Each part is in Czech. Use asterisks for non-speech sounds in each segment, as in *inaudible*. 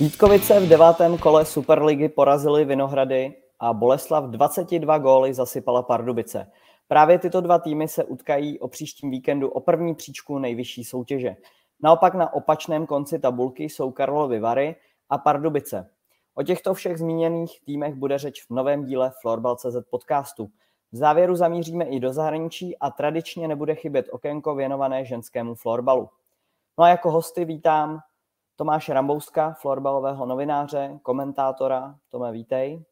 Vítkovice v devátém kole Superligy porazili Vinohrady a Boleslav 22 góly zasypala Pardubice. Právě tyto dva týmy se utkají o příštím víkendu o první příčku nejvyšší soutěže. Naopak na opačném konci tabulky jsou Karlovy Vary a Pardubice. O těchto všech zmíněných týmech bude řeč v novém díle Florbal.cz podcastu. V závěru zamíříme i do zahraničí a tradičně nebude chybět okénko věnované ženskému florbalu. No a jako hosty vítám Tomáše Rambouska, florbalového novináře, komentátora. Tome, vítej.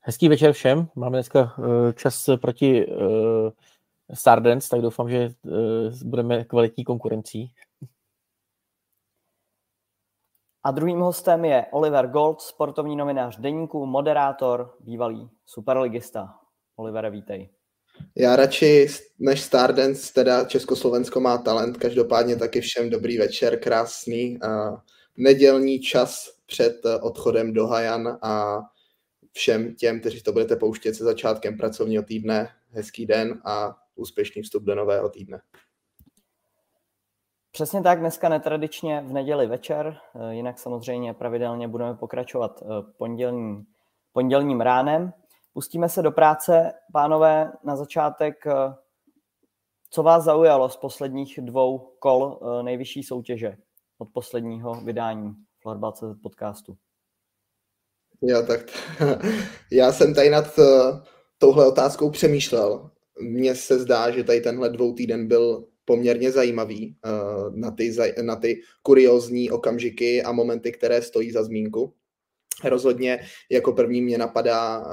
Hezký večer všem. Máme dneska uh, čas proti uh, Stardance, tak doufám, že uh, budeme kvalitní konkurencí. A druhým hostem je Oliver Gold, sportovní novinář deníku, moderátor, bývalý superligista. Oliver, vítej. Já radši než Stardance, teda Československo má talent, každopádně taky všem dobrý večer, krásný a nedělní čas před odchodem do Hajan a všem těm, kteří to budete pouštět se začátkem pracovního týdne, hezký den a úspěšný vstup do nového týdne. Přesně tak, dneska netradičně v neděli večer, jinak samozřejmě pravidelně budeme pokračovat pondělní, pondělním ránem. Pustíme se do práce. Pánové, na začátek, eh, co vás zaujalo z posledních dvou kol eh, nejvyšší soutěže od posledního vydání Florbal.cz podcastu? Já tak *laughs* já jsem tady nad eh, touhle otázkou přemýšlel. Mně se zdá, že tady tenhle dvou týden byl poměrně zajímavý na ty, na ty kuriozní okamžiky a momenty, které stojí za zmínku. Rozhodně jako první mě napadá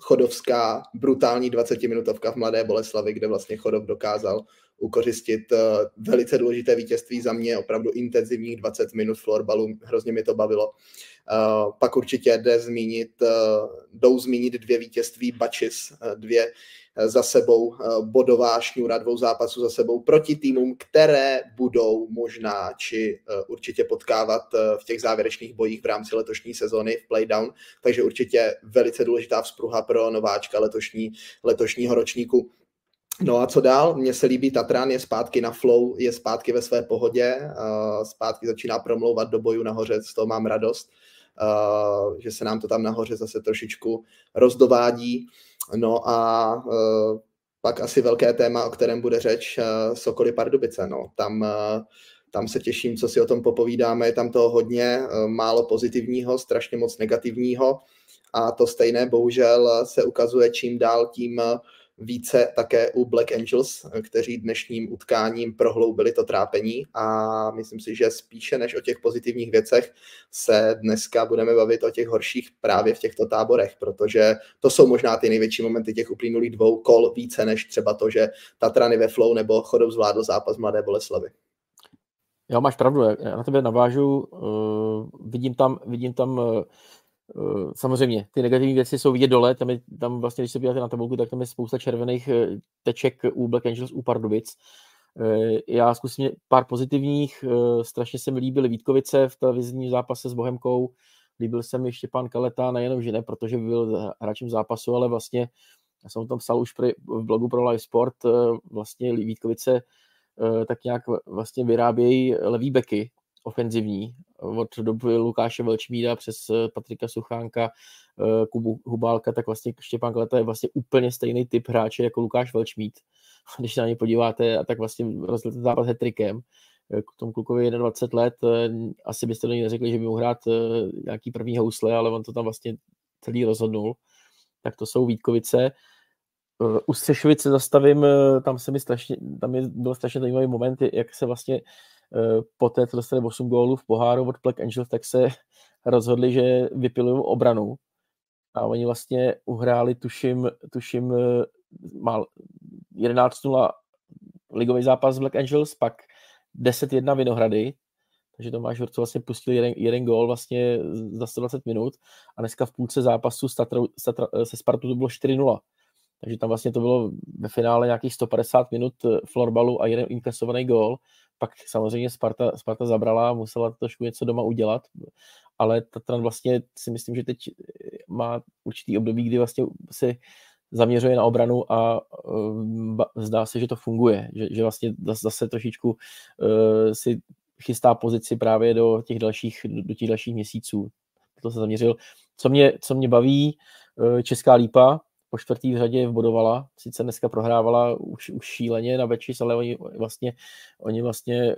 chodovská brutální 20-minutovka v Mladé Boleslavi, kde vlastně Chodov dokázal ukořistit eh, velice důležité vítězství za mě, opravdu intenzivních 20 minut florbalu, hrozně mi to bavilo. Eh, pak určitě jde zmínit, eh, jdou zmínit dvě vítězství Bačis, dvě za sebou bodová šňůra dvou zápasů za sebou proti týmům, které budou možná či určitě potkávat v těch závěrečných bojích v rámci letošní sezóny v Playdown, takže určitě velice důležitá vzpruha pro nováčka letošní, letošního ročníku. No a co dál? Mně se líbí Tatran, je zpátky na flow, je zpátky ve své pohodě, zpátky začíná promlouvat do boju nahoře, z toho mám radost, že se nám to tam nahoře zase trošičku rozdovádí. No a pak asi velké téma, o kterém bude řeč, Sokoly Pardubice. No. Tam, tam se těším, co si o tom popovídáme, je tam toho hodně, málo pozitivního, strašně moc negativního a to stejné bohužel se ukazuje čím dál tím více také u Black Angels, kteří dnešním utkáním prohloubili to trápení a myslím si, že spíše než o těch pozitivních věcech se dneska budeme bavit o těch horších právě v těchto táborech, protože to jsou možná ty největší momenty těch uplynulých dvou kol více než třeba to, že Tatrany ve flow nebo Chodov zvládl zápas Mladé Boleslavy. Já máš pravdu, já na tebe navážu, uh, vidím tam, vidím tam uh, samozřejmě, ty negativní věci jsou vidět dole, tam, je, tam vlastně, když se podíváte na tabulku, tak tam je spousta červených eh, teček u Black Angels, u Pardubic. Eh, já zkusím pár pozitivních, strašně se mi líbily Vítkovice v televizním zápase s Bohemkou, líbil se mi Štěpán Kaleta, nejenom, že ne, protože byl hráčem zápasu, ale vlastně, já jsem o tom psal už v blogu pro Live Sport, vlastně Vítkovice tak nějak vlastně vyrábějí levý beky, ofenzivní od doby Lukáše Velčmída přes eh, Patrika Suchánka, eh, Kubu Hubálka, tak vlastně Štěpán Kleta je vlastně úplně stejný typ hráče jako Lukáš Velčmíd. *laughs* Když se na ně podíváte, tak vlastně rozdělte zápas hetrikem. Eh, k tomu klukovi 21 let, asi byste do něj neřekli, že by mohl hrát nějaký první housle, ale on to tam vlastně celý rozhodnul. Tak to jsou Vítkovice. U Střešovice zastavím, tam se mi strašně, tam byl strašně zajímavý moment, jak se vlastně poté, co dostali 8 gólů v poháru od Black Angels, tak se rozhodli, že vypilují obranu. A oni vlastně uhráli, tuším, tuším eh, mal 11-0 ligový zápas Black Angels, pak 10-1 Vinohrady, takže Tomáš Horco vlastně pustil jeden, jeden gól vlastně za 120 minut. A dneska v půlce zápasu se Spartu to bylo 4-0. Takže tam vlastně to bylo ve finále nějakých 150 minut florbalu a jeden inkasovaný gól pak samozřejmě Sparta, Sparta zabrala musela trošku něco doma udělat, ale Tatran vlastně si myslím, že teď má určitý období, kdy vlastně se zaměřuje na obranu a uh, zdá se, že to funguje, že, že vlastně zase trošičku uh, si chystá pozici právě do těch dalších, do těch dalších měsíců. To se zaměřil. Co mě, co mě baví, Česká lípa, po čtvrtý v řadě bodovala, sice dneska prohrávala už, už šíleně na Bečis, ale oni vlastně, oni vlastně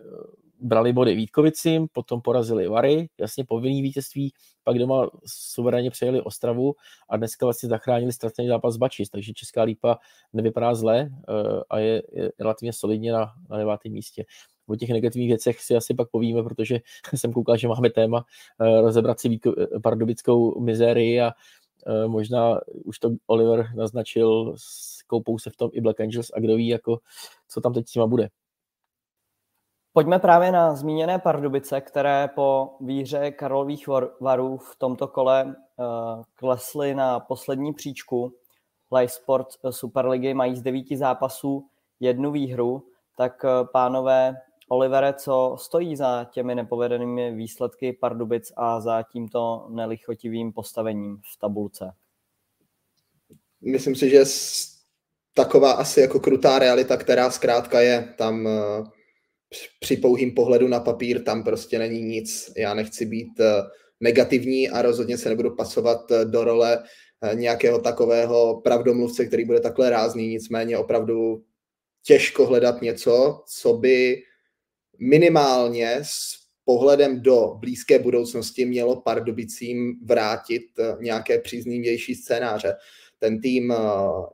brali body Vítkovicím, potom porazili Vary, jasně povinný vítězství, pak doma suverénně přejeli Ostravu a dneska vlastně zachránili ztracený zápas Bačis, takže Česká lípa nevypadá zle eh, a je, je relativně solidně na, na devátém místě. O těch negativních věcech si asi pak povíme, protože *laughs* jsem koukal, že máme téma eh, rozebrat si Vítko, eh, pardubickou mizérii a možná už to Oliver naznačil, koupou se v tom i Black Angels a kdo ví, jako, co tam teď s nima bude. Pojďme právě na zmíněné Pardubice, které po výhře Karlových varů v tomto kole uh, klesly na poslední příčku. Live Sport Superligy mají z devíti zápasů jednu výhru, tak uh, pánové Olivere, co stojí za těmi nepovedenými výsledky Pardubic a za tímto nelichotivým postavením v tabulce? Myslím si, že taková asi jako krutá realita, která zkrátka je tam uh při pouhým pohledu na papír tam prostě není nic. Já nechci být eh, negativní a rozhodně se nebudu pasovat eh, do role eh, nějakého takového pravdomluvce, který bude takhle rázný, nicméně opravdu těžko hledat něco, co by minimálně s pohledem do blízké budoucnosti mělo Pardubicím vrátit nějaké příznivější scénáře ten tým eh,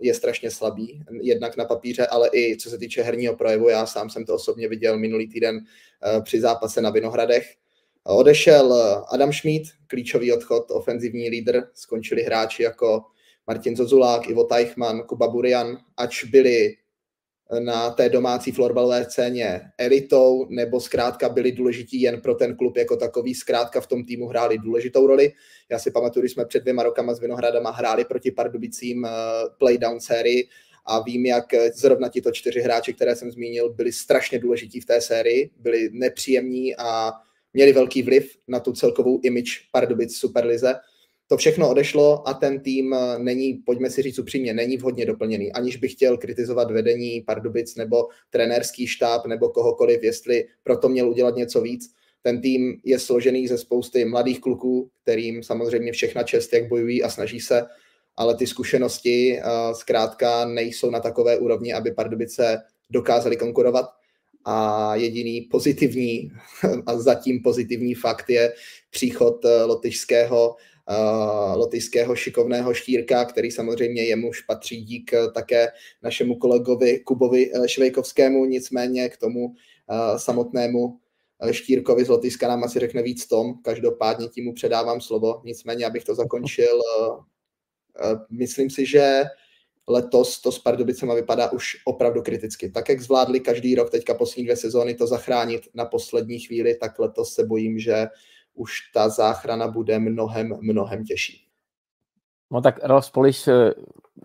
je strašně slabý, jednak na papíře, ale i co se týče herního projevu. Já sám jsem to osobně viděl minulý týden eh, při zápase na Vinohradech. Odešel eh, Adam Schmid, klíčový odchod, ofenzivní lídr, skončili hráči jako Martin Zozulák, Ivo Teichmann, Kuba Burian, ač byli na té domácí florbalové scéně elitou, nebo zkrátka byli důležití jen pro ten klub jako takový, zkrátka v tom týmu hráli důležitou roli. Já si pamatuju, když jsme před dvěma rokama s Vinohradama hráli proti Pardubicím uh, playdown sérii a vím, jak zrovna tito čtyři hráči, které jsem zmínil, byli strašně důležití v té sérii, byli nepříjemní a měli velký vliv na tu celkovou image Pardubic Superlize to všechno odešlo a ten tým eh, není, pojďme si říct upřímně, není vhodně doplněný. Aniž bych chtěl kritizovat vedení Pardubic nebo trenérský štáb nebo kohokoliv, jestli proto měl udělat něco víc. Ten tým je složený ze spousty mladých kluků, kterým samozřejmě všechna čest, jak bojují a snaží se, ale ty zkušenosti uh, zkrátka nejsou na takové úrovni, aby Pardubice dokázali konkurovat. A jediný pozitivní *laughs* a zatím pozitivní fakt je příchod eh, lotyšského uh, lotyšského šikovného štírka, který samozřejmě jemuž patří dík eh, také našemu kolegovi Kubovi eh, Švejkovskému, nicméně k tomu uh, samotnému Štírkovi z Lotyšska nám asi řekne víc Tom, každopádně tím mu předávám slovo, nicméně abych to zakončil, myslím si, že letos to s Pardubicema vypadá už opravdu kriticky. Tak, jak zvládli každý rok teďka poslední dvě sezóny to zachránit na poslední chvíli, tak letos se bojím, že už ta záchrana bude mnohem, mnohem těžší. No tak Ralf Polish, eh,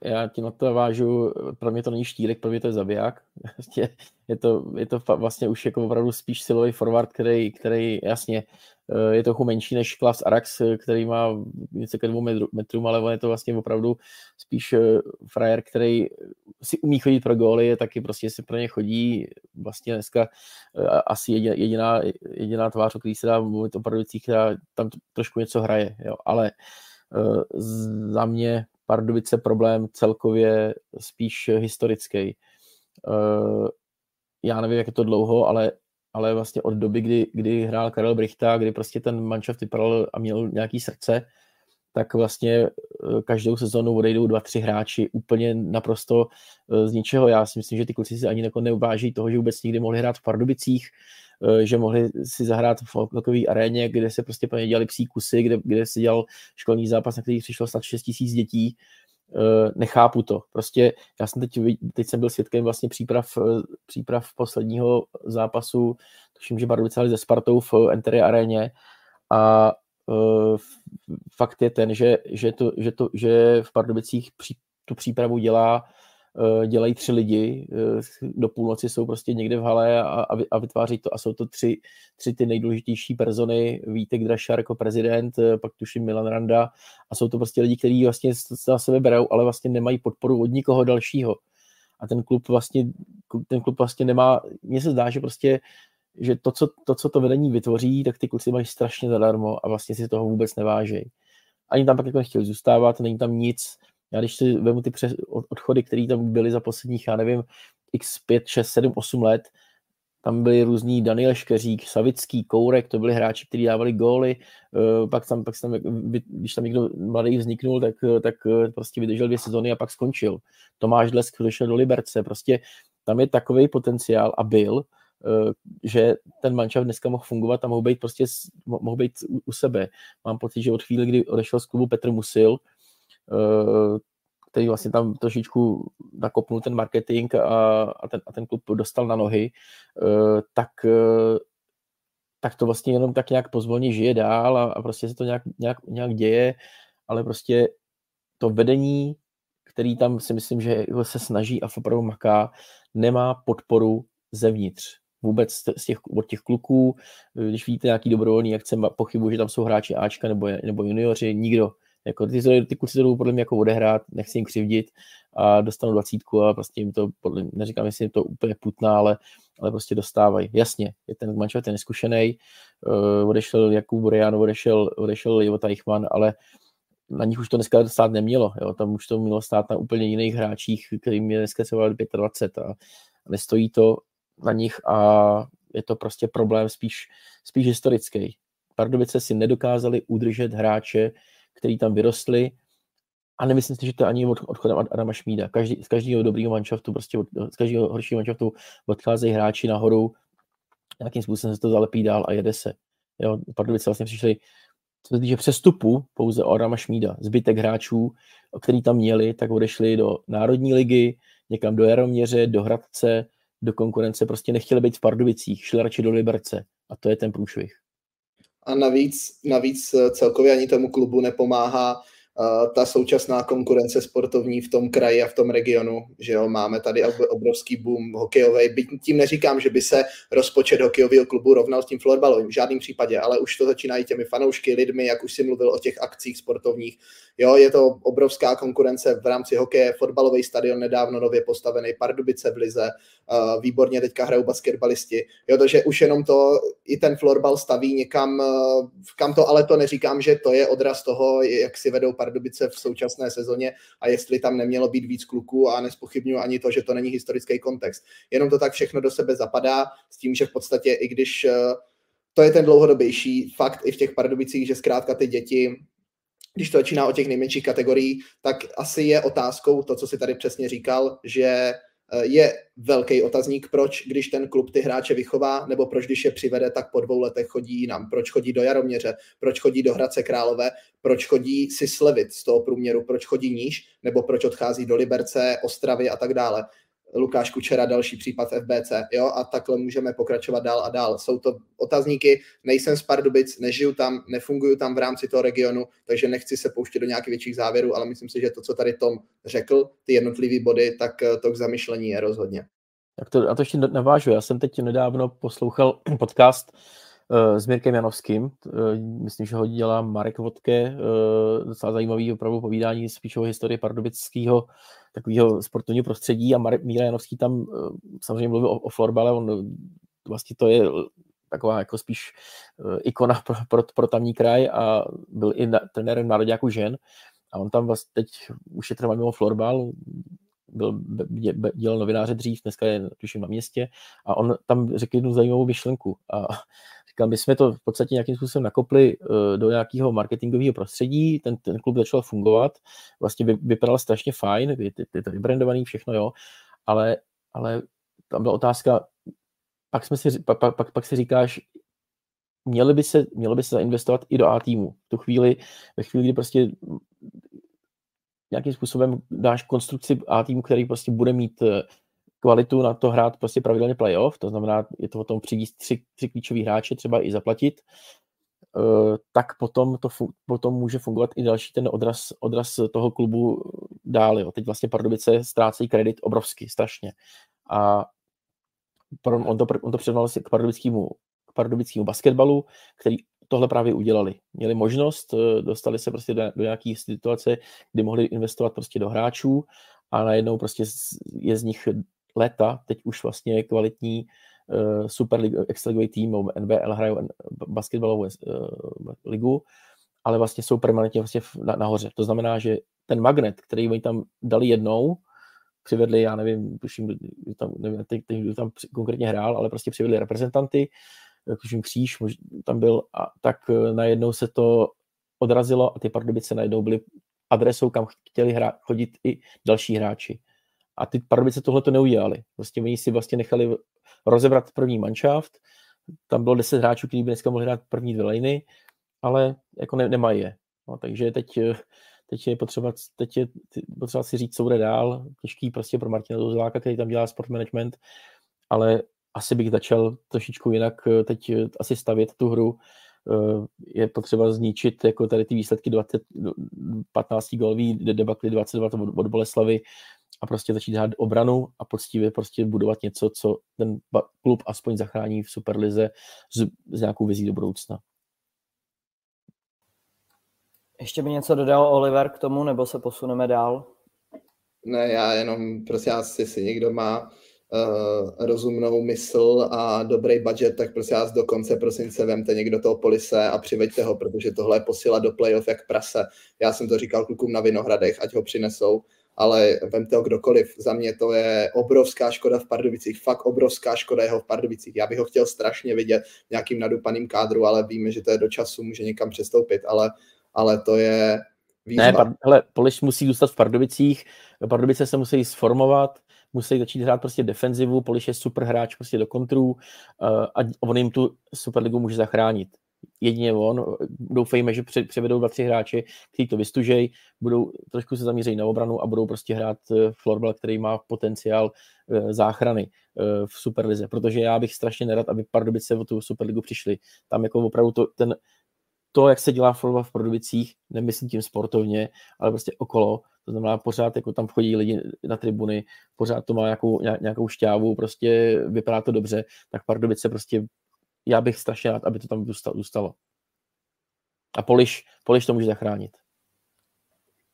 já ti na to vážu, pro mě to není štírek, pro mě to je zabiják. Vlastně *laughs* je to, je to vlastně už jako opravdu spíš silový forward, který, který jasně eh, je trochu menší než Klaus Arax, který má něco ke dvou metrům, ale on je to vlastně opravdu spíš eh, frajer, který si umí chodit pro góly, je taky prostě se pro ně chodí. Vlastně dneska asi jediná, jediná tvář, o který se dá mluvit o Pardubicích, která tam trošku něco hraje, jo. ale Eh, za mě Pardubice problém celkově spíš historický. Eh, já nevím, jak je to dlouho, ale, ale vlastně od doby, kdy, kdy hrál Karel Brichta, kdy prostě ten manšaft vypadal a měl nějaký srdce, tak vlastně eh, každou sezonu odejdou dva, tři hráči úplně naprosto z ničeho. Já si myslím, že ty kluci si ani jako neuváží toho, že vůbec nikdy mohli hrát v Pardubicích, Eh, že mohli si zahrát v takové aréně, kde se prostě plně dělali psí kusy, kde, kde se dělal školní zápas, na který přišlo snad 6 tisíc dětí. Eh, nechápu to. Prostě já jsem teď, teď jsem byl svědkem vlastně příprav, eh, příprav posledního zápasu, tuším, že Bardovice ze Spartou v Entery aréně a fakt je ten, že, že, to, že, to, že v Pardubicích pří, tu přípravu dělá Eh, dělají tři lidi, eh, do půlnoci jsou prostě někde v hale a, a vytváří to a jsou to tři, tři ty nejdůležitější persony, Vítek Drašar jako prezident, eh, pak tuším Milan Randa a jsou to prostě lidi, kteří vlastně na sebe berou, ale vlastně nemají podporu od nikoho dalšího. A ten klub vlastně, ten klub vlastně nemá, mně se zdá, že prostě že to co, to, co to vedení vytvoří, tak ty kluci mají strašně zadarmo a vlastně si toho vůbec nevážejí. Ani tam pak jako nechtěli zůstávat, není tam nic. Já když si vemu ty přes, odchody, které tam byly za posledních, já nevím, x 5, 6, 7, 8 let, tam byli různí Daniel Škeřík, Savický, Kourek, to byli hráči, kteří dávali góly, eh, pak tam, pak tam, když tam někdo mladý vzniknul, tak, tak eh, prostě vydržel dvě sezony a pak skončil. Tomáš Dlesk došel do Liberce, prostě tam je takový potenciál a byl, eh, že ten mančav dneska mohl fungovat a mohl být prostě mohl být u sebe. Mám pocit, že od chvíli, kdy odešel z klubu Petr Musil, který vlastně tam trošičku nakopnul ten marketing a, a, ten, a ten klub dostal na nohy, eh, tak, eh, tak to vlastně jenom tak nějak pozvolně žije dál a, a prostě se to nějak, nějak, nějak děje, ale prostě to vedení, který tam si myslím, že se snaží a opravdu maká, nemá podporu zevnitř. Vůbec z těch, od těch kluků, když vidíte nějaký dobrovolný akce, pochybuji, že tam jsou hráči Ačka nebo, nebo juniori, nikdo jako ty, ty kluci to podle mě jako odehrát, nechci jim křivdit a dostanu dvacítku a prostě jim to, podle, neříkám, jestli jim to úplně putná, ale, ale prostě dostávají. Jasně, je ten mančov ten neskušený, uh, odešel Jakub Riano, odešel, odešel Ivo Teichmann, ale na nich už to dneska stát nemělo. Jo? Tam už to mělo stát na úplně jiných hráčích, kterým je dneska se 25 a nestojí to na nich a je to prostě problém spíš, spíš historický. Pardubice si nedokázali udržet hráče, který tam vyrostli. A nemyslím si, že to ani od, odchodem Adama Šmída. Každý, z každého dobrého manšaftu, prostě od, z každého horšího manšaftu odcházejí hráči nahoru, nějakým způsobem se to zalepí dál a jede se. Jo, Pardubice vlastně přišli, co se týče přestupu, pouze o Adama Šmída. Zbytek hráčů, který tam měli, tak odešli do Národní ligy, někam do Jaroměře, do Hradce, do konkurence, prostě nechtěli být v Pardubicích, šli radši do Liberce. A to je ten průšvih a navíc, navíc eh, celkově ani tomu klubu nepomáhá ta současná konkurence sportovní v tom kraji a v tom regionu, že jo, máme tady obrovský boom hokejový. Byť tím neříkám, že by se rozpočet hokejového klubu rovnal s tím florbalovým, v žádném případě, ale už to začínají těmi fanoušky, lidmi, jak už si mluvil o těch akcích sportovních. Jo, je to obrovská konkurence v rámci hokeje, fotbalový stadion nedávno nově postavený, Pardubice v Lize, výborně teďka hrajou basketbalisti. Jo, takže už jenom to, i ten florbal staví někam, kam to, ale to neříkám, že to je odraz toho, jak si vedou Pardubice v současné sezóně a jestli tam nemělo být víc kluků a nespochybnuju ani to, že to není historický kontext. Jenom to tak všechno do sebe zapadá s tím, že v podstatě i když eh, to je ten dlouhodobější fakt i v těch Pardubicích, že zkrátka ty děti když to začíná o těch nejmenších kategorií, tak asi je otázkou to, co si tady přesně říkal, že je velký otazník, proč, když ten klub ty hráče vychová, nebo proč, když je přivede, tak po dvou letech chodí jinam. Proč chodí do Jaroměře, proč chodí do Hradce Králové, proč chodí si slevit z toho průměru, proč chodí níž, nebo proč odchází do Liberce, Ostravy a tak dále. Lukáš Kučera, další případ FBC, jo, a takhle můžeme pokračovat dál a dál. Jsou to otazníky, nejsem z Pardubic, nežiju tam, nefunguju tam v rámci toho regionu, takže nechci se pouštět do nějakých větších závěrů, ale myslím si, že to, co tady Tom řekl, ty jednotlivé body, tak eh, to k zamyšlení je rozhodně. Tak to, a to ještě navážu. Já jsem teď nedávno poslouchal *clears throat* podcast uh, s Mirkem Janovským. Uh, myslím, že ho dělá Marek Vodke. Docela zajímavý opravdu povídání spíš o historii pardubického takového sportovního prostředí a Marek Míra Janovský tam samozřejmě mluvil o, o florbale, on vlastně to je taková jako spíš ikona pro, pro, pro tamní kraj a byl i na, trenérem národňáků žen. A on tam vlastně teď už je třeba mimo florbal, byl, dělal novináře dřív, dneska je tuším na městě. A on tam řekl jednu zajímavou myšlenku. A říkal, my jsme to v podstatě nějakým způsobem nakopli uh, do nějakého marketingového prostředí, ten, ten klub začal fungovat, vlastně vy, vypadal strašně fajn, je, je, je to vybrandovaný, všechno jo, ale, ale tam byla otázka, pak, jsme si, pak, pak, pak si říkáš, měli by se, měli by se zainvestovat i do A týmu. V tu chvíli, ve chvíli, kdy prostě nějakým způsobem dáš konstrukci A týmu, který prostě bude mít eh, kvalitu na to hrát prostě pravidelně playoff, to znamená, je to o tom přijít tři, tři klíčoví hráče, třeba i zaplatit, eh, tak potom to potom může fungovat i další ten odraz, odraz toho klubu dál. Jo. Teď vlastně Pardubice ztrácejí kredit obrovsky, strašně. A on to, on to předval k pardubickému, k pardubickému basketbalu, který tohle právě udělali. Měli možnost, eh, dostali se prostě do, do nějaké situace, kdy mohli investovat prostě do hráčů a najednou prostě je z nich léta teď už vlastně kvalitní uh, Super League, extraligový tým, NBL hrajou basketbalovou uh, ligu, ale vlastně jsou permanentně vlastně na, nahoře. To znamená, že ten magnet, který oni tam dali jednou, přivedli, já nevím, tuším, tam, nevím, teď, teď, kdo tam konkrétně hrál, ale prostě přivedli reprezentanty, tuším Kříž tam byl, a tak najednou se to odrazilo a ty Pardubice najednou byly adresou, kam chtěli hra, chodit i další hráči. A ty Pardubice tohle to neudělali. Prostě oni si vlastně nechali rozebrat první manšaft, tam bylo 10 hráčů, kteří by dneska mohli hrát první dvě liny, ale jako ne, nemají je. No, takže teď, teď je potřeba, teď je potřeba si říct, co bude dál. Těžký prostě pro Martina Douzeláka, který tam dělá sport management, ale asi bych začal trošičku jinak teď asi stavět tu hru Eh, je potřeba zničit jako tady ty výsledky 20, 15 gólový debakly 22 od Boleslavy a prostě začít hrát obranu a poctivě prostě budovat něco, co ten klub aspoň zachrání v Superlize s, s nějakou vizí do budoucna. Ještě by něco dodal Oliver k tomu, nebo se posuneme dál? Ne, já jenom, prostě asi si někdo má uh, rozumnou mysl a dobrý budget, tak prostě vás do konce prosince vemte někdo toho polise a přiveďte ho, protože tohle je posila do playoff jak prase. Já jsem to říkal klukům na Vinohradech, ať ho přinesou, ale vemte ho kdokoliv. Za mě to je obrovská škoda v Pardubicích, fakt obrovská škoda jeho v Pardubicích. Já bych ho chtěl strašně vidět nějakým nadupaným kádru, ale víme, že to je do času, může někam přestoupit, ale, ale to je výzva. Ne, par, hele, Poliš musí zůstat v Pardubicích, Pardubice se musí sformovat, musí začít hrát prostě defenzivu, Poliš je super hráč prostě do kontrů eh, a on jim tu Superligu může zachránit. Jedině on, doufejme, že převedou dva, tři hráči, kteří to vystužejí, budou trošku se zamířit na obranu a budou prostě hrát eh, florbal, který má potenciál eh, záchrany v Superlize, protože já bych strašně nerad, aby Pardubice o tu Superligu přišli. Tam jako opravdu to, ten, to, jak se dělá florbal v Pardubicích, nemyslím tím sportovně, ale prostě okolo, to znamená, pořád jako tam vchodí lidi na tribuny, pořád to má nějakou, nějakou šťávu, prostě vypadá to dobře, tak Pardubice prostě, já bych strašně rád, aby to tam zůstalo. A Poliš, Poliš to může zachránit.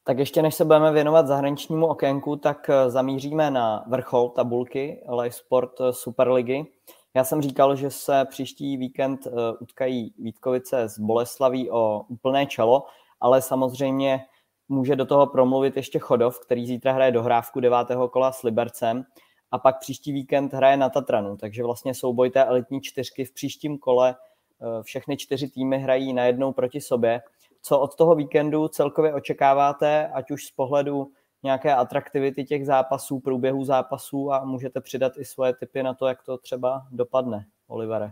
Tak ještě než se budeme věnovat zahraničnímu okénku, tak eh, zamíříme na vrchol tabulky Live Sport eh, Superligy. Já jsem říkal, že se příští víkend eh, utkají Vítkovice z Boleslaví o úplné čelo, ale samozřejmě může do toho promluvit ještě Chodov, který zítra hraje dohrávku devátého kola s Libercem a pak příští víkend hraje na Tatranu, takže vlastně souboj té elitní čtyřky v příštím kole eh, všechny čtyři týmy hrají najednou proti sobě. Co od toho víkendu celkově očekáváte, ať už z pohledu nějaké atraktivity těch zápasů, průběhů zápasů a můžete přidat i svoje typy na to, jak to třeba dopadne, Olivere?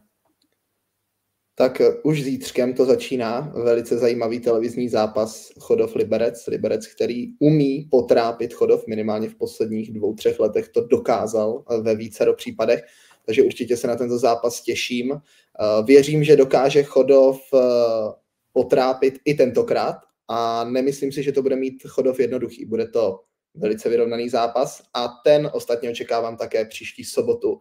Tak eh, už zítřkem to začíná velice zajímavý televizní zápas Chodov Liberec. Liberec, který umí potrápit Chodov, minimálně v posledních dvou, třech letech to dokázal eh, ve více do případech, takže určitě se na tento zápas těším. Eh, věřím, že dokáže Chodov potrápit i tentokrát a nemyslím si, že to bude mít Chodov jednoduchý. Bude to velice vyrovnaný zápas a ten ostatně očekávám také příští sobotu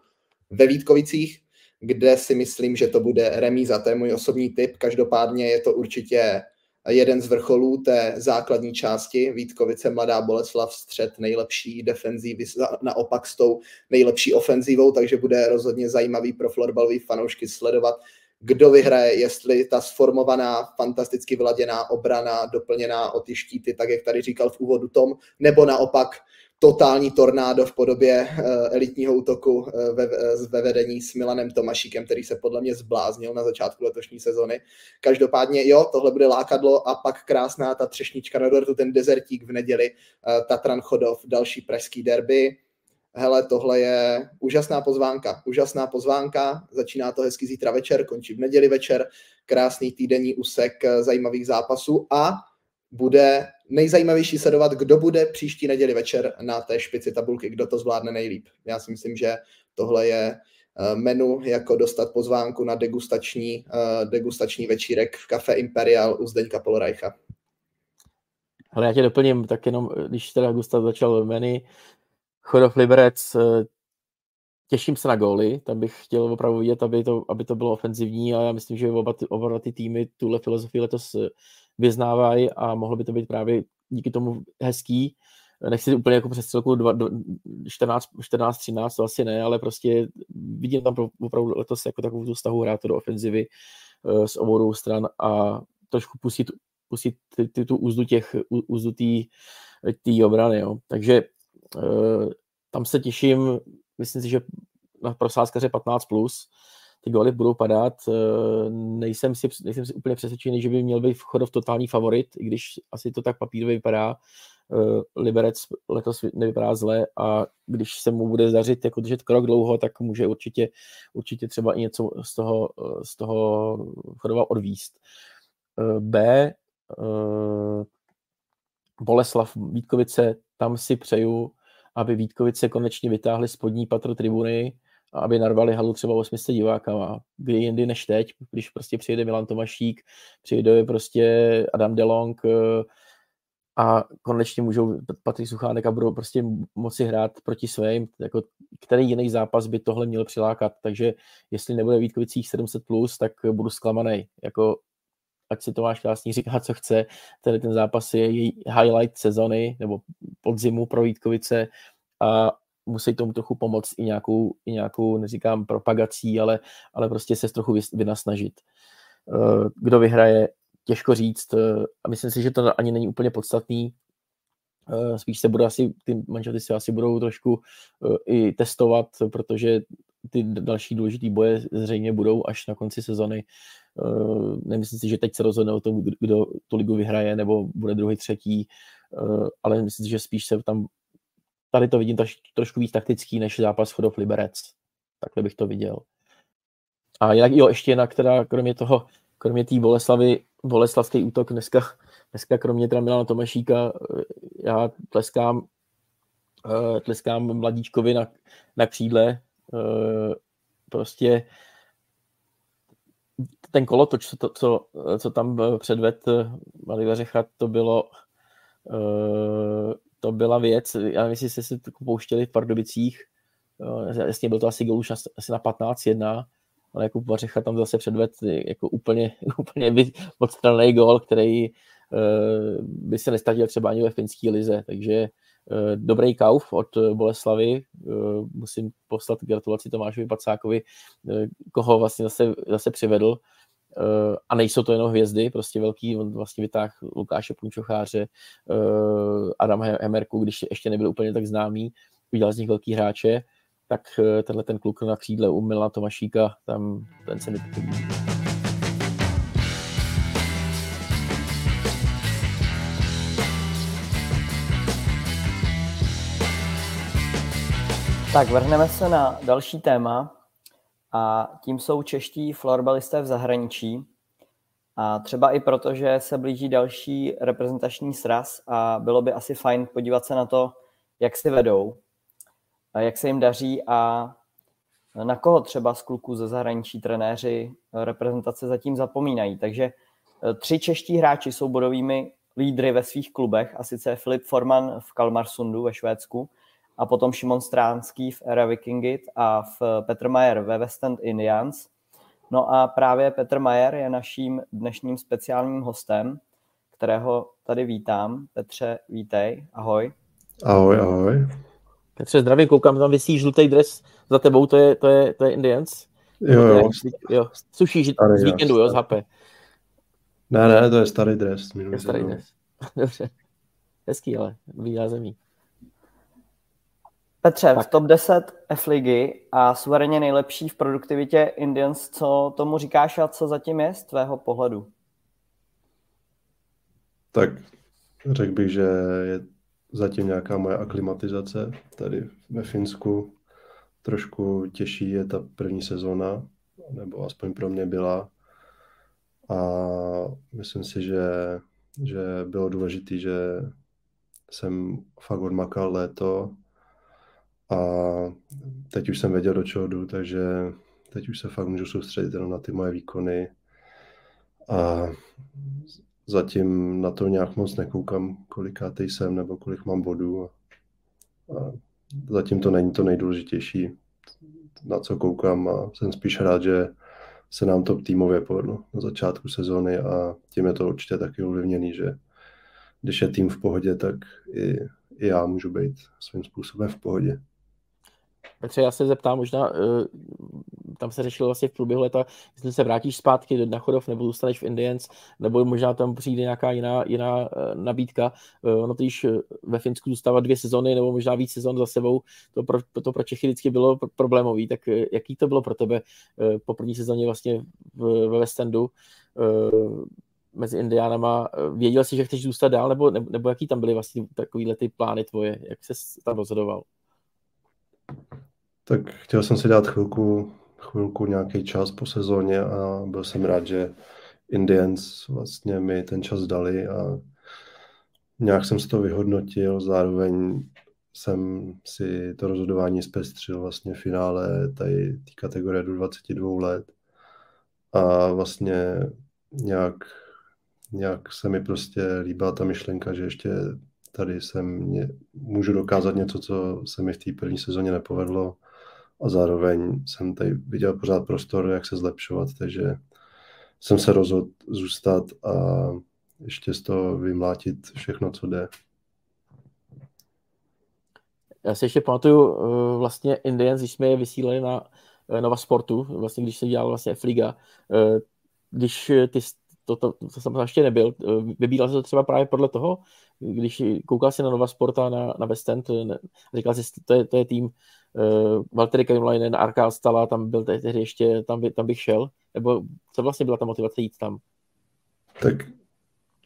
ve Vítkovicích kde si myslím, že to bude remíza. To je můj osobní tip. Každopádně je to určitě jeden z vrcholů té základní části. Vítkovice, Mladá Boleslav, střed nejlepší defenzívy, naopak s tou nejlepší ofenzívou, takže bude rozhodně zajímavý pro florbalový fanoušky sledovat, kdo vyhraje, jestli ta sformovaná, fantasticky vyladěná obrana, doplněná o ty štíty, tak jak tady říkal v úvodu Tom, nebo naopak totální tornádo v podobě uh, elitního útoku uh, ve, ve vedení s Milanem Tomašíkem, který se podle mě zbláznil na začátku letošní sezony. Každopádně jo, tohle bude lákadlo a pak krásná ta třešnička na dortu, ten dezertík v neděli, Tatran Chodov, další pražský derby. Hele, tohle je úžasná pozvánka, úžasná pozvánka, začíná to hezky zítra večer, končí v neděli večer, krásný týdenní úsek zajímavých zápasů a bude nejzajímavější sledovat, kdo bude příští neděli večer na té špici tabulky, kdo to zvládne nejlíp. Já si myslím, že tohle je eh, menu, jako dostat pozvánku na degustační, eh, degustační večírek v kafe Imperial u Zdeňka Polorajcha. Ale já tě doplním, tak jenom, když teda Gustav začal menu, Chodov Liberec, eh, těším se na góly, tam bych chtěl opravdu vidět, aby to, aby to bylo ofenzivní a já myslím, že oba ty, oba ty týmy tuhle filozofii letos vyznávají a mohlo by to být právě díky tomu hezký. nechci úplně jako přes celku 14, 14, 13, to asi ne, ale prostě vidím tam opravdu letos jako takovou tu stahu hrát do ofenzivy uh, z obou stran a trošku pustit, pustit ty, ty, tu úzdu těch, úzdu té obrany, jo. Takže uh, tam se těším, myslím si, že na prosázkaře 15+, plus, ty góly budou padat. Eh, nejsem si, nejsem si úplně přesvědčený, že by měl být Chodov totální favorit, i když asi to tak papírově vypadá. Eh, Liberec letos nevypadá zle a když se mu bude zařit jako držet krok dlouho, tak může určitě, určitě třeba i něco z toho, z toho Chodova odvíst. Eh, B, Boleslav Vítkovice, tam si přeju, aby Vítkovice konečně vytáhli spodní patro tribuny, a aby narvali halu třeba 800 divákama, kdy jindy než teď, když prostě přijede Milan Tomašík, přijede prostě Adam Delong eh, a konečně můžou Patrik Suchánek a budou prostě moci hrát proti svým, jako který jiný zápas by tohle měl přilákat, takže jestli nebude Vítkovicích 700+, plus, tak budu zklamaný, jako ať si Tomáš Krásný říká, co chce, tady ten zápas je její highlight sezony nebo podzimu pro Vítkovice a musí tomu trochu pomoct i nějakou, i nějakou neříkám propagací, ale, ale prostě se trochu vynasnažit. Eh, kdo vyhraje, těžko říct eh, a myslím si, že to ani není úplně podstatný. Eh, spíš se bude asi, ty manželty se asi budou trošku i testovat, protože ty další důležité boje zřejmě budou až na konci sezony. Nemyslím si, že teď se rozhodne o tom, kdo tu ligu vyhraje, nebo bude druhý, třetí, ale myslím si, že spíš se tam tady to vidím troš, trošku víc taktický než zápas Chodov Liberec. Takhle bych to viděl. A jinak, jo, ještě jinak teda, kromě toho, kromě té Boleslavy, Boleslavský útok dneska, dneska kromě teda Milana Tomašíka, já tleskám, tleskám mladíčkovi na, na křídle, prostě ten kolotoč, co, co, co tam předved Malý Veřecha, to bylo uh, to byla věc, já nevím, jestli jste si to pouštěli v Pardubicích, jasně byl to asi gol už asi na 15-1, ale jako Vařecha tam zase předved jako úplně, *laughs* úplně odstranný gol, který by se nestatil třeba ani ve finské lize, takže dobrý kauf od Boleslavy, uh, musím poslat gratulaci Tomášovi Pacákovi, koho vlastně zase, zase přivedl, a nejsou to jenom hvězdy, prostě velký, on vlastně vytáhl Lukáše Punčocháře, Adam Hemerku, když ještě nebyl úplně tak známý, udělal z nich velký hráče, tak tenhle ten kluk na křídle u Milana Tomašíka, tam ten se mi Tak vrhneme se na další téma, a tím jsou čeští florbalisté v zahraničí. A třeba i proto, že se blíží další reprezentační sraz a bylo by asi fajn podívat se na to, jak si vedou, jak se jim daří a na koho třeba z kluků ze zahraničí trenéři reprezentace zatím zapomínají. Takže e, tři čeští hráči jsou bodovými lídry ve svých klubech, a sice Filip Forman v Kalmarsundu ve Švédsku, a potom Šimon Stránský v Era Vikingit a v Petr Mayer ve West End Indians. No a právě Petr Mayer je naším dnešním speciálním hostem, kterého tady vítám. Petře, vítej, ahoj. Ahoj, ahoj. Petře, zdraví, koukám, tam vysí žlutý dres za tebou, to je, to je, to je Indians? Jo, jo. jo sušíš z víkendu, jo, z HP. Ne, ne, to je starý dres. Je starý dres. *laughs* Dobře. Hezký, ale výjá zemí. Petře, tak. v top 10 F ligy a suverénně nejlepší v produktivitě Indians, co tomu říkáš a co zatím je z tvého pohledu? Tak řekl bych, že je zatím nějaká moje aklimatizace tady ve Finsku. Trošku těžší je ta první sezóna, nebo aspoň pro mě byla. A myslím si, že, že bylo důležité, že jsem fakt odmakal léto a teď už jsem věděl, do čeho jdu, takže teď už se fakt můžu soustředit jenom na ty moje výkony. A zatím na to nějak moc nekoukám, kolikátý jsem nebo kolik mám bodů. A zatím to není to nejdůležitější, na co koukám a jsem spíš rád, že se nám to týmově povedlo na začátku sezóny a tím je to určitě taky ovlivněný, že když je tým v pohodě, tak i, i já můžu být svým způsobem v pohodě. Petře, já se zeptám, možná uh, tam se řešilo vlastně v průběhu leta, jestli se vrátíš zpátky do Nachodov nebo zůstaneš v Indians, nebo možná tam přijde nějaká jiná, jiná uh, nabídka. Uh, ono totiž ve Finsku zůstává dvě sezony nebo možná víc sezon za sebou, to pro, to pro Čechy vždycky bylo problémový, tak jaký to bylo pro tebe po první sezóně vlastně ve West Endu? Mezi Indiánama. Věděl jsi, že chceš zůstat dál, nebo, nebo, nebo jaký tam byly vlastně takovýhle ty plány tvoje? Jak se tam rozhodoval? Tak chtěl jsem si dát chvilku, chvilku nějaký čas po sezóně a byl jsem rád, že Indians vlastně mi ten čas dali a nějak jsem si to vyhodnotil, zároveň jsem si to rozhodování zpestřil vlastně v finále tady té kategorie do 22 let. A vlastně nějak, nějak se mi prostě líbila ta myšlenka, že ještě tady jsem mě, můžu dokázat něco, co se mi v té první sezóně nepovedlo a zároveň jsem tady viděl pořád prostor, jak se zlepšovat, takže jsem se rozhodl zůstat a ještě z toho vymlátit všechno, co jde. Já si ještě pamatuju eh, vlastně Indians, když jsme je vysílali na eh, Nova Sportu, vlastně když se dělal vlastně F-Liga, eh, když ty, to, to, to, to jsem ještě nebyl, vybíral se to třeba právě podle toho, když koukal si na Nova Sporta na, na West End, říkal si, to je, to je tým uh, Valtteri Kaimlainen, Arka Stala, tam byl tehdy ještě, tam, by, tam bych šel, nebo co vlastně byla ta motivace jít tam? Tak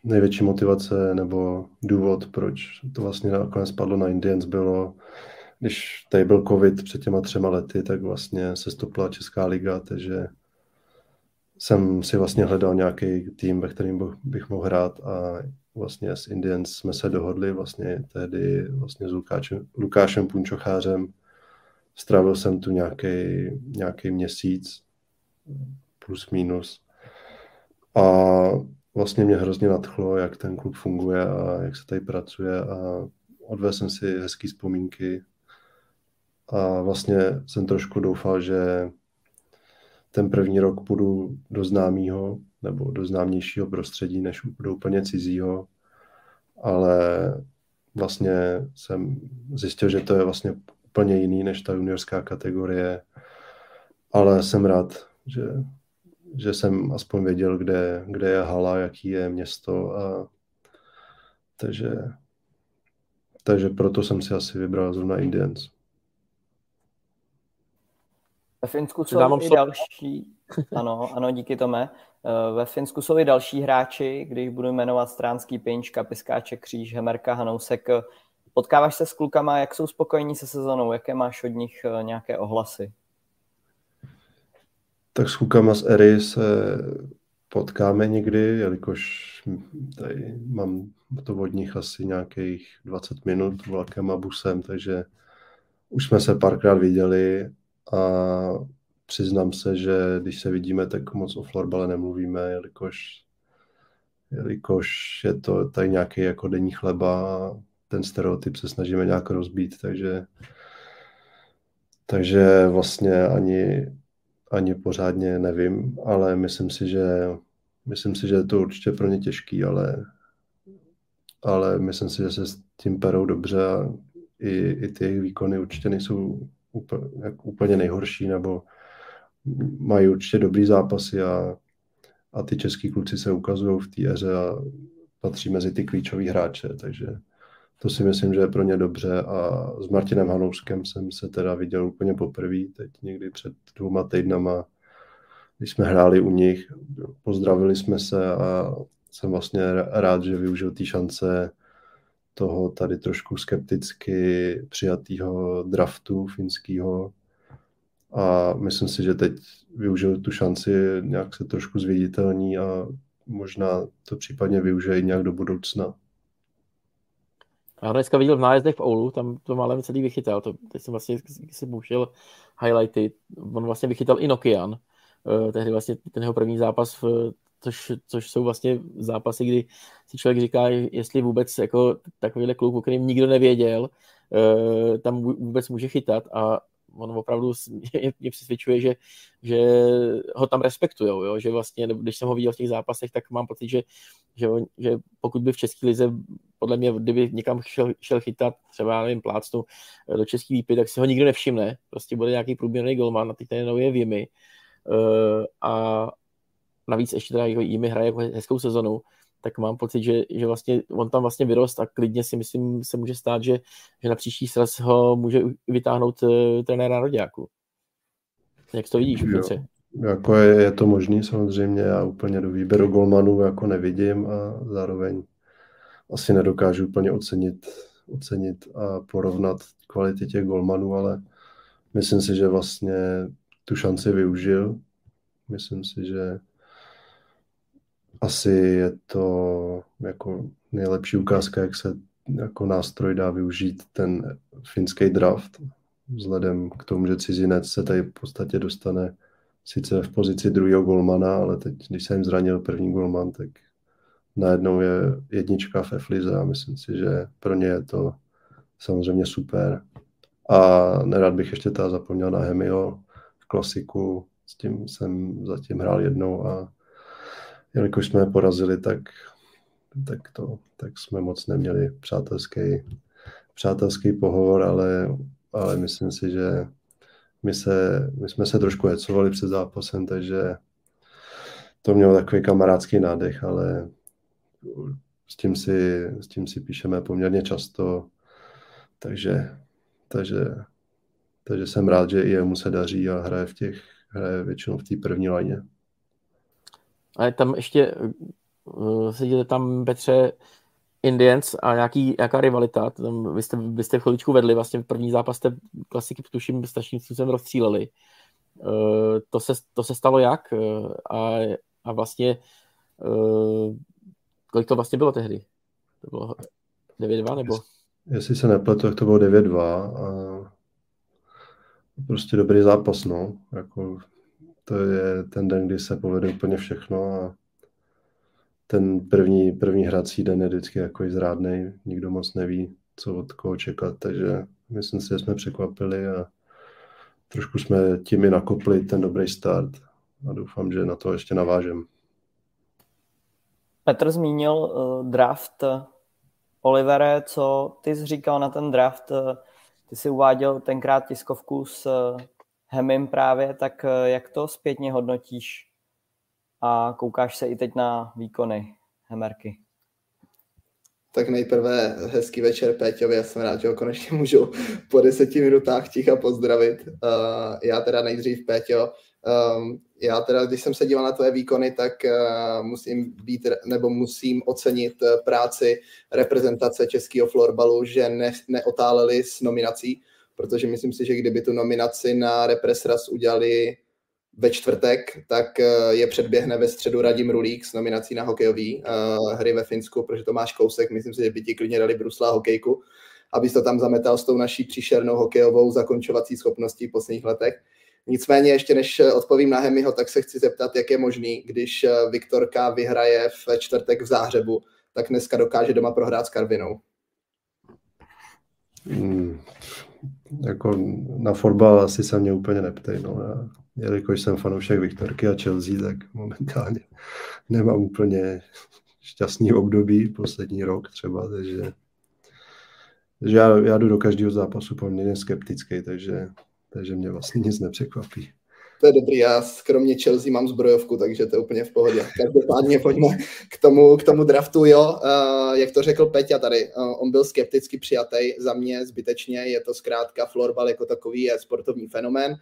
největší motivace nebo důvod, proč to vlastně nakonec spadlo na Indians, bylo, když tady byl covid před těma třema lety, tak vlastně se stopla Česká liga, takže jsem si vlastně hledal nějaký tým, ve kterým bych mohl hrát a vlastně s Indians jsme se dohodli vlastně tehdy vlastně s Lukášem, Lukášem Punčochářem. Strávil jsem tu nějaký, nějaký měsíc, plus minus. A vlastně mě hrozně nadchlo, jak ten klub funguje a jak se tady pracuje a odvezl jsem si hezké vzpomínky a vlastně jsem trošku doufal, že ten první rok půjdu do známého nebo do známějšího prostředí, než do úplně cizího, ale vlastně jsem zjistil, že to je vlastně úplně jiný než ta juniorská kategorie, ale jsem rád, že, že jsem aspoň věděl, kde, kde je hala, jaký je město a takže, takže proto jsem si asi vybral zrovna Indians. Ve Finsku jsou i další, ano, ano, díky Tome. Eh, ve Finsku jsou i další hráči, když budu jmenovat Stránský Pinčka, Piskáček, Kříž, Hemerka, Hanousek. Potkáváš se s klukama, jak jsou spokojení se sezónou, jaké máš od nich eh, nějaké ohlasy? Tak s klukama z Ery se potkáme někdy, jelikož tady mám to od nich asi nějakých 20 minut vlakem a busem, takže už jsme se párkrát viděli a přiznám se, že když se vidíme, tak moc o florbale nemluvíme, jelikož, jelikož je to tady nějaký jako denní chleba ten stereotyp se snažíme nějak rozbít, takže, takže vlastně ani, ani pořádně nevím, ale myslím si, že myslím si, že je to určitě pro ně těžký, ale, ale myslím si, že se s tím perou dobře a i, i ty jejich výkony určitě nejsou úplně, úplně nejhorší, nebo mají určitě dobrý zápasy a, a ty český kluci se ukazují v té éře a patří mezi ty klíčové hráče, takže to si myslím, že je pro ně dobře a s Martinem Hanouskem jsem se teda viděl úplně poprvé, teď někdy před dvěma týdnama, když jsme hráli u nich, pozdravili jsme se a jsem vlastně rád, že využil ty šance toho tady trošku skepticky přijatého draftu finského, a myslím si, že teď využil tu šanci, nějak se trošku zviditelní a možná to případně využije nějak do budoucna. Já dneska viděl v nájezdech v Oulu, tam to málem celý vychytal, to, teď jsem vlastně si pouštěl highlighty, on vlastně vychytal i Nokian, uh, tehdy vlastně ten jeho první zápas, v, což, což jsou vlastně zápasy, kdy si člověk říká, jestli vůbec jako takovýhle kluk, o kterým nikdo nevěděl, uh, tam vůbec může chytat a on opravdu *laughs* mě, přesvědčuje, že, že ho tam respektujou, jo? že vlastně, když jsem ho viděl v těch zápasech, tak mám pocit, že, že, že pokud by v České lize, podle mě, kdyby někam šel, šel chytat, třeba, nevím, plácnu eh, do České výpy, tak si ho nikdo nevšimne, prostě bude nějaký průměrný golman a teď ten je v uh, a navíc ještě teda jimi hraje jako hezkou sezonu, tak mám pocit, že, že vlastně on tam vlastně vyrost a klidně si myslím, se může stát, že, že na příští sraz ho může vytáhnout uh, trenér národňáku. Jak to vidíš, Petře? Jako je, je, to možný samozřejmě, já úplně do výběru golmanů jako nevidím a zároveň asi nedokážu úplně ocenit, ocenit a porovnat kvality těch golmanů, ale myslím si, že vlastně tu šanci využil. Myslím si, že asi je to jako nejlepší ukázka, jak se jako nástroj dá využít ten finský draft, vzhledem k tomu, že cizinec se tady v podstatě dostane sice v pozici druhého golmana, ale teď, když se jim zranil první golman, tak najednou je jednička v Eflize a myslím si, že pro ně je to samozřejmě super. A nerad bych ještě teda zapomněl na Hemio v klasiku, s tím jsem zatím hrál jednou a jelikož jsme je porazili, tak, tak, to, tak jsme moc neměli přátelský, přátelský pohovor, ale, ale myslím si, že my, se, my jsme se trošku hecovali před zápasem, takže to mělo takový kamarádský nádech, ale s tím si, s tím si píšeme poměrně často, takže, takže, takže jsem rád, že i jemu se daří a hraje v těch, hraje většinou v té první lajně. Ale tam ještě uh, sedíte tam, Petře, Indians a nějaký, nějaká rivalita. Tam vy, jste, vy jste chviličku vedli, vlastně v první zápas jste klasiky tuším strašným způsobem rozstříleli. Uh, to, se, to se stalo jak? Uh, a, a vlastně kolik to vlastně bylo tehdy? To bylo 9-2 nebo? Jestli se nepletu, tak to bylo 9-2 a prostě dobrý zápas, no. Jako to je ten den, kdy se povede úplně všechno a ten první, první hrací den je vždycky jako zrádný, nikdo moc neví, co od koho čekat, takže myslím si, že jsme překvapili a trošku jsme tím i nakopli ten dobrý start a doufám, že na to ještě navážem. Petr zmínil uh, draft Olivere, co ty jsi říkal na ten draft, uh, ty si uváděl tenkrát tiskovku s Hemim právě, tak uh, jak to zpětně hodnotíš a koukáš se i teď na výkony Hemerky? Tak nejprve hezký večer Péťovi, já jsem rád, že ho konečně můžu po deseti minutách ticha pozdravit. Uh, já teda nejdřív Péťo, um, já teda, když jsem se díval na tvoje výkony, tak uh, musím být, nebo musím ocenit uh, práci reprezentace českého florbalu, že ne, neotáleli s nominací, protože myslím si, že kdyby tu nominaci na Represras udělali ve čtvrtek, tak eh, je předběhne ve středu Radim Rulík s nominací na hokejový uh, hry ve Finsku, protože to máš kousek, myslím si, že by ti klidně dali Brusla hokejku, abys to tam zametal s tou naší příšernou hokejovou zakončovací schopností v posledních letech. Nicméně ještě než eh, odpovím na Hemiho, tak se chci zeptat, jak je možný, když Viktorka vyhraje v čtvrtek v Záhřebu, tak dneska dokáže doma prohrát s Karvinou. Hmm, jako na fotbal asi se mě úplně neptej. No. Já, jelikož jsem fanoušek Viktorky a Chelsea, tak momentálně *laughs* nemám úplně šťastný období, poslední rok třeba, takže, takže já, já jdu do každého zápasu poměrně skeptický, takže, takže mě vlastně nic nepřekvapí. To je dobrý, já kromě Chelsea mám zbrojovku, takže to je úplně v pohodě. Každopádně pojďme k tomu, k tomu draftu, jo. Uh, jak to řekl Peťa tady, uh, on byl skepticky přijatý za mě zbytečně, je to zkrátka florbal jako takový je sportovní fenomén uh,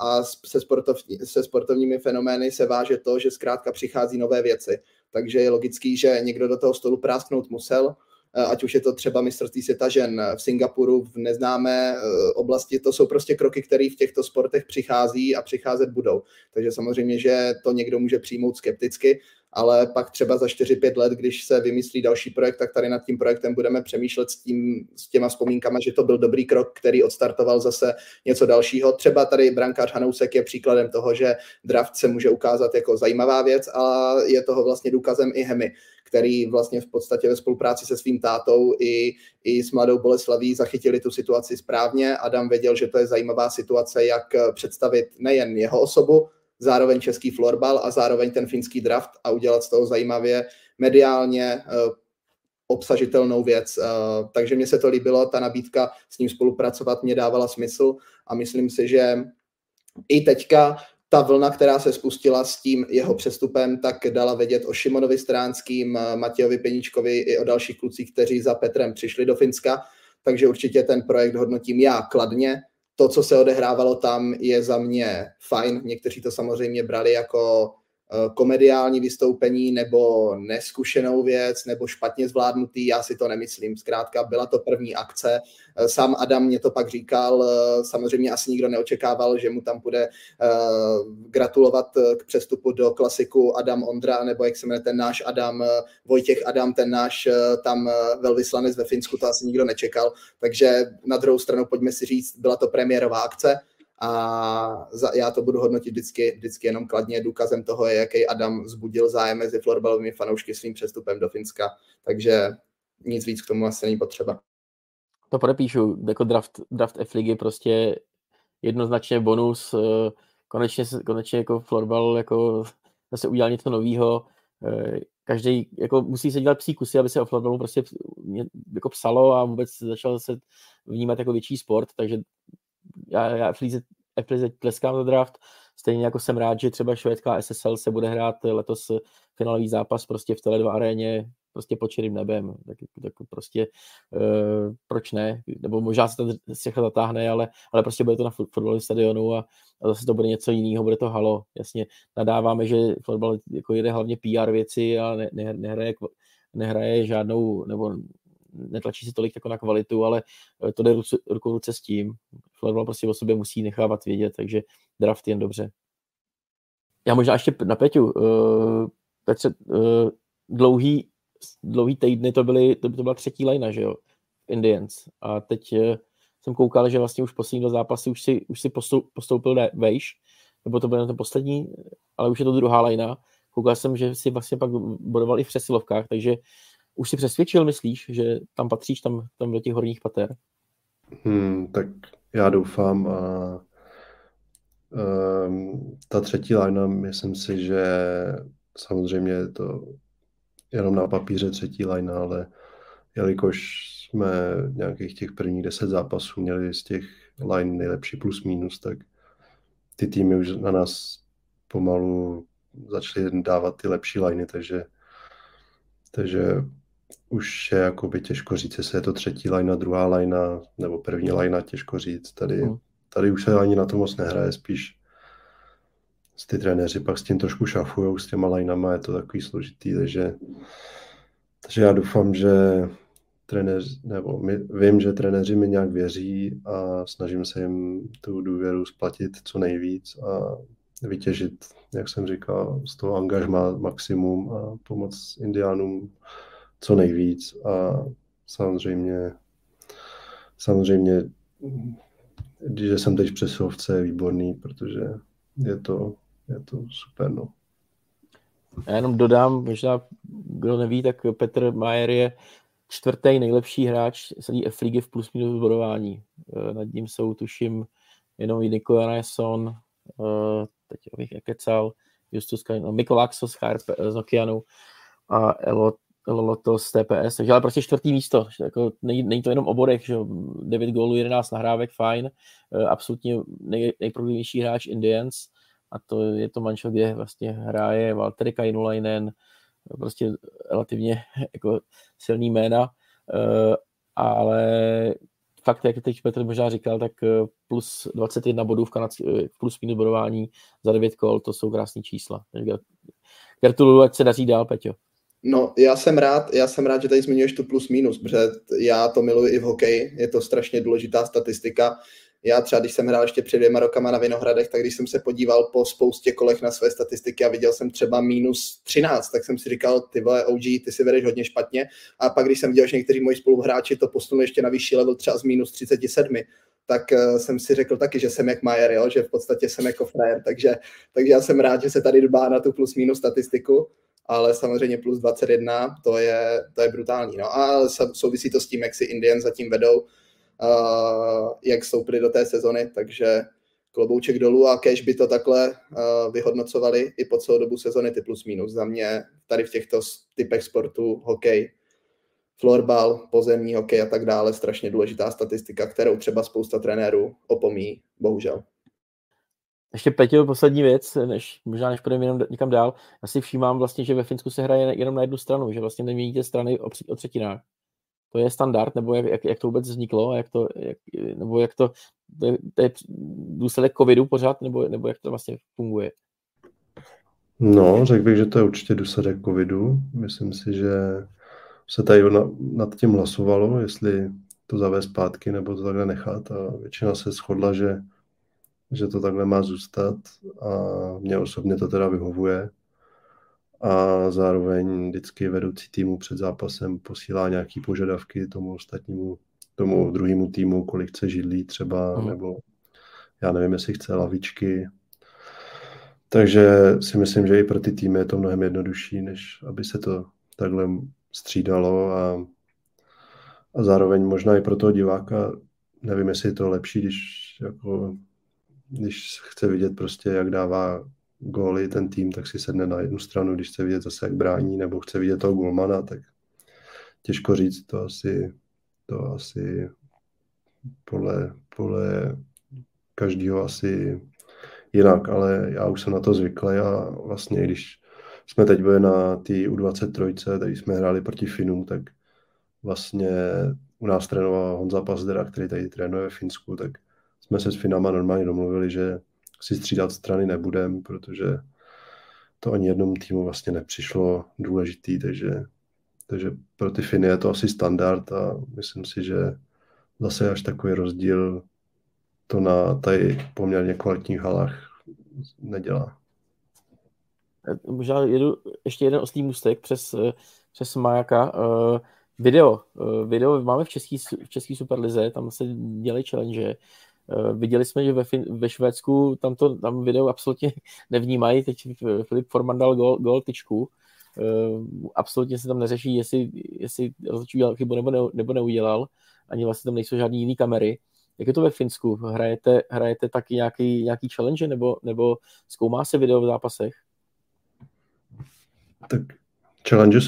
a se, sportovní, se sportovními fenomény se váže to, že zkrátka přichází nové věci. Takže je logický, že někdo do toho stolu prásknout musel, Eh, ať už je to třeba mistrovství světa žen v Singapuru, v neznámé eh, oblasti, to jsou prostě kroky, které v těchto sportech přichází a přicházet budou. Takže samozřejmě, že to někdo může přijmout skepticky, ale pak třeba za 4-5 let, když se vymyslí další projekt, tak tady nad tím projektem budeme přemýšlet s, tím, s těma vzpomínkama, že to byl dobrý krok, který odstartoval zase něco dalšího. Třeba tady brankář Hanousek je příkladem toho, že draft se může ukázat jako zajímavá věc a je toho vlastně důkazem i Hemi, který vlastně v podstatě ve spolupráci se svým tátou i, i s mladou Boleslaví zachytili tu situaci správně. Adam věděl, že to je zajímavá situace, jak představit nejen jeho osobu, zároveň český florbal a zároveň ten finský draft a udělat z toho zajímavě mediálně eh, obsažitelnou věc. Eh, takže mně se to líbilo, ta nabídka s ním spolupracovat mě dávala smysl a myslím si, že i teďka ta vlna, která se spustila s tím jeho přestupem, tak dala vědět o Šimonovi Stránským, eh, Matějovi Peníčkovi i o dalších klucích, kteří za Petrem přišli do Finska. Takže určitě ten projekt hodnotím já kladně to, co se odehrávalo tam, je za mě fajn. Někteří to samozřejmě brali jako komediální vystoupení nebo neskušenou věc nebo špatně zvládnutý, já si to nemyslím. Zkrátka byla to první akce. Eh, sám Adam mě to pak říkal, eh, samozřejmě asi nikdo neočekával, že mu tam bude gratulovat k přestupu do klasiku Adam Ondra, nebo jak se jmenuje ten náš Adam, Vojtěch Adam, ten náš tam velvyslanec ve Finsku, to asi nikdo nečekal. Takže na druhou stranu pojďme si říct, byla to premiérová akce, a za, já to budu hodnotit vždycky, vždycky jenom kladně. Důkazem toho je, jaký Adam zbudil zájem mezi florbalovými fanoušky svým přestupem do Finska, takže nic víc k tomu asi není potřeba. To podepíšu, jako draft, draft F ligy prostě jednoznačně bonus, eh, konečně, konečně jako florbal jako zase udělal něco nového, eh, každý jako musí se dělat psí kusy, aby se o florbalu prostě jako psalo a vůbec začal se vnímat jako větší sport, takže já, já FLZ tleskám za draft, stejně jako jsem rád, že třeba švédská SSL se bude hrát letos finálový zápas prostě v Tele2 aréně prostě pod čirým nebem, tak, tak prostě uh, proč ne, nebo možná se ta střecha zatáhne, ale, ale prostě bude to na fotbalovém stadionu a, a zase to bude něco jiného, bude to halo, jasně, nadáváme, že fotbal jako jede hlavně PR věci a ne, ne, nehraje, nehraje žádnou, nebo netlačí se tolik jako na kvalitu, ale eh, to jde ruku ruce s tím. Florbal prostě o sobě musí nechávat vědět, takže draft jen dobře. Já možná ještě na Peťu. Uh, Petře, uh, dlouhý, dlouhý týdny to, byly, to, to byla třetí lajna, že jo? Indians. A teď uh, jsem koukal, že vlastně už poslední do zápasy už si, už si postoupil vejš, nebo to byl ten poslední, ale už je to druhá lajna. Koukal jsem, že si vlastně pak bodoval i v přesilovkách, takže už si přesvědčil, myslíš, že tam patříš tam, tam do těch horních pater? Hmm, tak já doufám a um, ta třetí lajna, myslím si, že samozřejmě je to jenom na papíře třetí lajna, ale jelikož jsme nějakých těch prvních deset zápasů měli z těch line nejlepší plus minus, tak ty týmy už na nás pomalu začaly dávat ty lepší liney, takže, takže už je jakoby těžko říct, jestli je to třetí lajna, druhá lajna nebo první lajna, těžko říct. Tady, hmm. tady už se ani na to moc nehraje, spíš s ty trenéři pak s tím trošku šafují, s těma lajnama je to takový složitý, takže, takže já doufám, že trenéři, nebo my, vím, že trenéři mi nějak věří a snažím se jim tu důvěru splatit co nejvíc a vytěžit, jak jsem říkal, z toho angažma maximum a pomoct indiánům co nejvíc a samozřejmě samozřejmě když jsem teď přesilovce je výborný, protože je to, je to super, no. Já jenom dodám, možná kdo neví, tak Petr Majer je čtvrtý nejlepší hráč celé F v plus minus bodování. E, nad ním jsou, tuším, jenom Niko Anason, e, teď abych kecal, Justus no, Mikl Axel z, z Okeanu a Elot Loto z TPS, takže ale prostě čtvrtý místo, jako není, není to jenom o že 9 gólů, 11 nahrávek, fajn, eh, absolutně nej, nejproblímější hráč Indians a to je to mančel, kde vlastně hraje Valtteri Kainulainen, prostě relativně *laughs* jako silný jména, eh, ale fakt, jak teď Petr možná říkal, tak plus 21 bodů v Kanadě, plus minus bodování za 9 kol, to jsou krásné čísla. Gratuluju, ať se daří dál, Peťo. No, já jsem rád, já jsem rád, že tady zmiňuješ tu plus minus, protože já to miluji i v hokeji, je to strašně důležitá statistika. já třeba, když jsem hrál ještě před dvěma rokama na Vinohradech, tak když jsem se podíval po spoustě kolech na své statistiky a viděl jsem třeba minus 13, tak jsem si říkal, ty vole OG, ty si vedeš hodně špatně. A pak, když jsem viděl, že někteří moji spoluhráči to posunuli ještě na vyšší level, třeba z minus 37, tak uh, jsem si řekl taky, že jsem jak Majer, jo? že v podstatě jsem jako frajer, takže, takže já jsem rád, že se tady dbá na tu plus minus statistiku, ale samozřejmě plus 21, to je, to je brutální. No a souvisí to s tím, jak si Indian zatím vedou, jak stoupili do té sezony, takže klobouček dolů a kež by to takhle vyhodnocovali i po celou dobu sezony ty plus minus. Za mě tady v těchto typech sportu hokej, florbal, pozemní hokej a tak dále, strašně důležitá statistika, kterou třeba spousta trenérů opomíjí, bohužel. Ještě Petě, poslední věc, než, možná než půjdeme jenom někam dál. Já si všímám vlastně, že ve Finsku se hraje jenom na jednu stranu, že vlastně neměníte strany o, o třetinách to je standard, nebo jak, jak, jak to vůbec vzniklo, jak to, jak, nebo jak to, to je, to je důsledek covidu pořád, nebo, nebo jak to vlastně funguje? No, řekl bych, že to je určitě důsledek covidu. Myslím si, že se tady na, nad tím hlasovalo, jestli to zavést zpátky nebo to takhle nechat a většina se shodla, že, že to takhle má zůstat a mě osobně to teda vyhovuje a zároveň vždycky vedoucí týmu před zápasem posílá nějaký požadavky tomu ostatnímu, tomu druhému týmu, kolik chce židlí třeba, mm. nebo já nevím, jestli chce lavičky. Takže si myslím, že i pro ty týmy je to mnohem jednodušší, než aby se to takhle střídalo a, a zároveň možná i pro toho diváka, nevím, jestli je to lepší, když, jako, když chce vidět prostě, jak dává góly ten tým, tak si sedne na jednu stranu, když chce vidět zase, jak brání, nebo chce vidět toho golmana, tak těžko říct, to asi, to asi podle, podle každého asi jinak, ale já už jsem na to zvyklý a vlastně, když jsme teď byli na té U23, tady jsme hráli proti Finům, tak vlastně u nás trénoval Honza Pazdera, který tady trénuje v Finsku, tak jsme se s Finama normálně domluvili, že si střídat strany nebudem, protože to ani jednomu týmu vlastně nepřišlo důležitý, takže, takže pro ty Finy je to asi standard a myslím si, že zase až takový rozdíl to na tady poměrně kvalitních halách nedělá. Možná jedu ještě jeden oslý můstek přes, přes Majaka. Uh, video. Uh, video máme v české v český Superlize, tam se dělají challenge. Uh, viděli jsme, že ve, fin- ve Švédsku tam to tam video absolutně *laughs* nevnímají. Teď Filip Forman dal gol, gol tyčku. Uh, absolutně se tam neřeší, jestli, jestli rozhodčí udělal chybu nebo, ne, nebo neudělal. Ani vlastně tam nejsou žádné jiné kamery. Jak je to ve Finsku? Hrajete, hrajete taky nějaký, nějaký challenge nebo, nebo zkoumá se video v zápasech? Tak challenge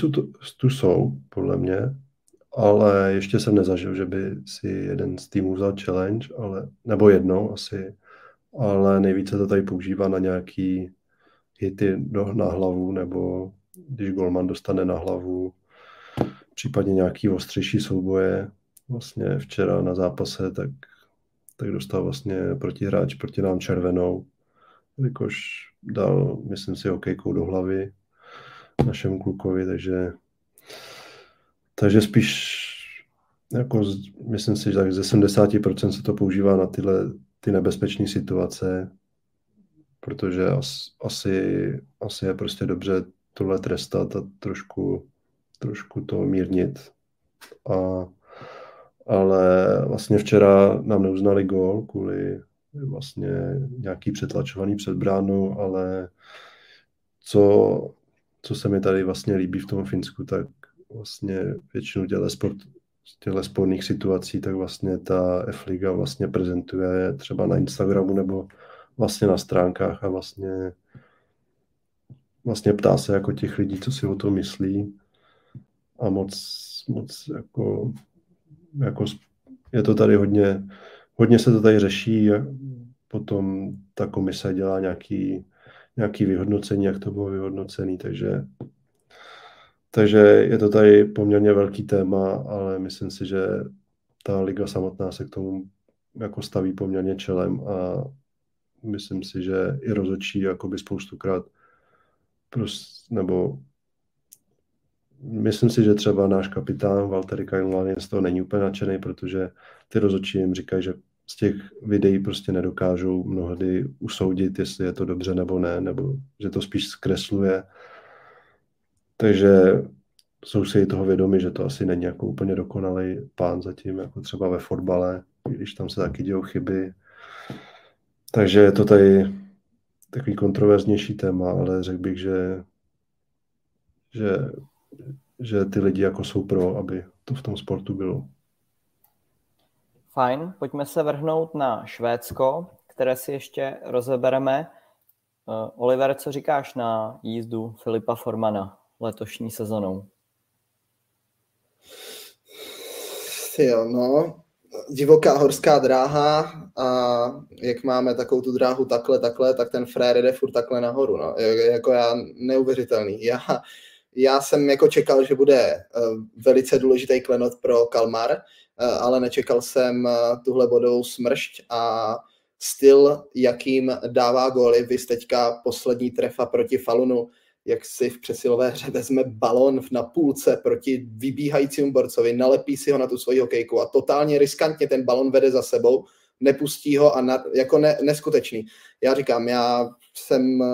tu jsou, podle mě ale ještě jsem nezažil, že by si jeden z týmů vzal challenge, ale, nebo jednou asi, ale nejvíce to tady používá na nějaký hity do, na hlavu, nebo když golman dostane na hlavu, případně nějaký ostřejší souboje. Vlastně včera na zápase, tak, tak dostal vlastně protihráč proti nám červenou, jakož dal, myslím si, hokejkou do hlavy našemu klukovi, takže takže spíš jako myslím si, že tak ze 70% se to používá na tyhle ty nebezpečné situace, protože as, asi, asi je prostě dobře tohle trestat a trošku, trošku to mírnit. A, ale vlastně včera nám neuznali gól kvůli vlastně nějaký přetlačovaný před bránou, ale co, co se mi tady vlastně líbí v tom Finsku, tak vlastně většinu těchto sport, těchto sporných situací, tak vlastně ta F-liga vlastně prezentuje třeba na Instagramu nebo vlastně na stránkách a vlastně vlastně ptá se jako těch lidí, co si o tom myslí. A moc, moc jako, jako je to tady hodně, hodně se to tady řeší, potom ta komise dělá nějaký, nějaký vyhodnocení, jak to bylo vyhodnocený, takže takže je to tady poměrně velký téma, ale myslím si, že ta liga samotná se k tomu jako staví poměrně čelem a myslím si, že i rozhodčí jakoby spoustukrát prost, nebo myslím si, že třeba náš kapitán Valtteri Kainulainen z toho není úplně nadšený, protože ty rozhodčí jim říkají, že z těch videí prostě nedokážou mnohdy usoudit, jestli je to dobře nebo ne, nebo že to spíš zkresluje. Takže jsou si i toho vědomi, že to asi není jako úplně dokonalý pán zatím, jako třeba ve fotbale, když tam se taky dějou chyby. Takže je to tady takový kontroverznější téma, ale řekl bych, že, že, že ty lidi jako jsou pro, aby to v tom sportu bylo. Fajn, pojďme se vrhnout na Švédsko, které si ještě rozebereme. Uh, Oliver, co říkáš na jízdu Filipa Formana letošní sezonou? Jo, no, divoká horská dráha a jak máme takovou tu dráhu takhle, takhle, tak ten frér jde furt takhle nahoru, no. Jako já neuvěřitelný. Já, já jsem jako čekal, že bude eh, velice důležitý klenot pro Kalmar, eh, ale nečekal jsem eh, tuhle bodou smršť a styl, jakým dává góly, vy teďka poslední trefa proti Falunu, jak si v přesilové hře vezme balon na půlce proti vybíhajícímu borcovi, nalepí si ho na tu svoji hokejku a totálně riskantně ten balon vede za sebou, nepustí ho a na, jako ne, neskutečný. Já říkám, já jsem eh,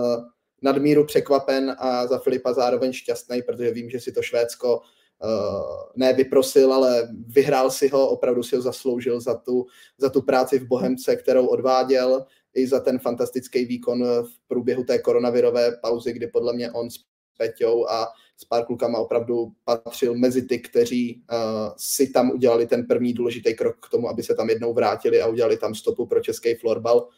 nadmíru překvapen a za Filipa zároveň šťastný, protože vím, že si to Švédsko uh, ne vyprosil, ale vyhrál si ho, opravdu si ho zasloužil za tu, za tu práci v Bohemce, kterou odváděl i za ten fantastický výkon v průběhu té koronavirové pauzy, kdy podle mě on s Peťou a s pár klukama opravdu patřil mezi ty, kteří uh, si tam udělali ten první důležitý krok k tomu, aby se tam jednou vrátili a udělali tam stopu pro český florbal.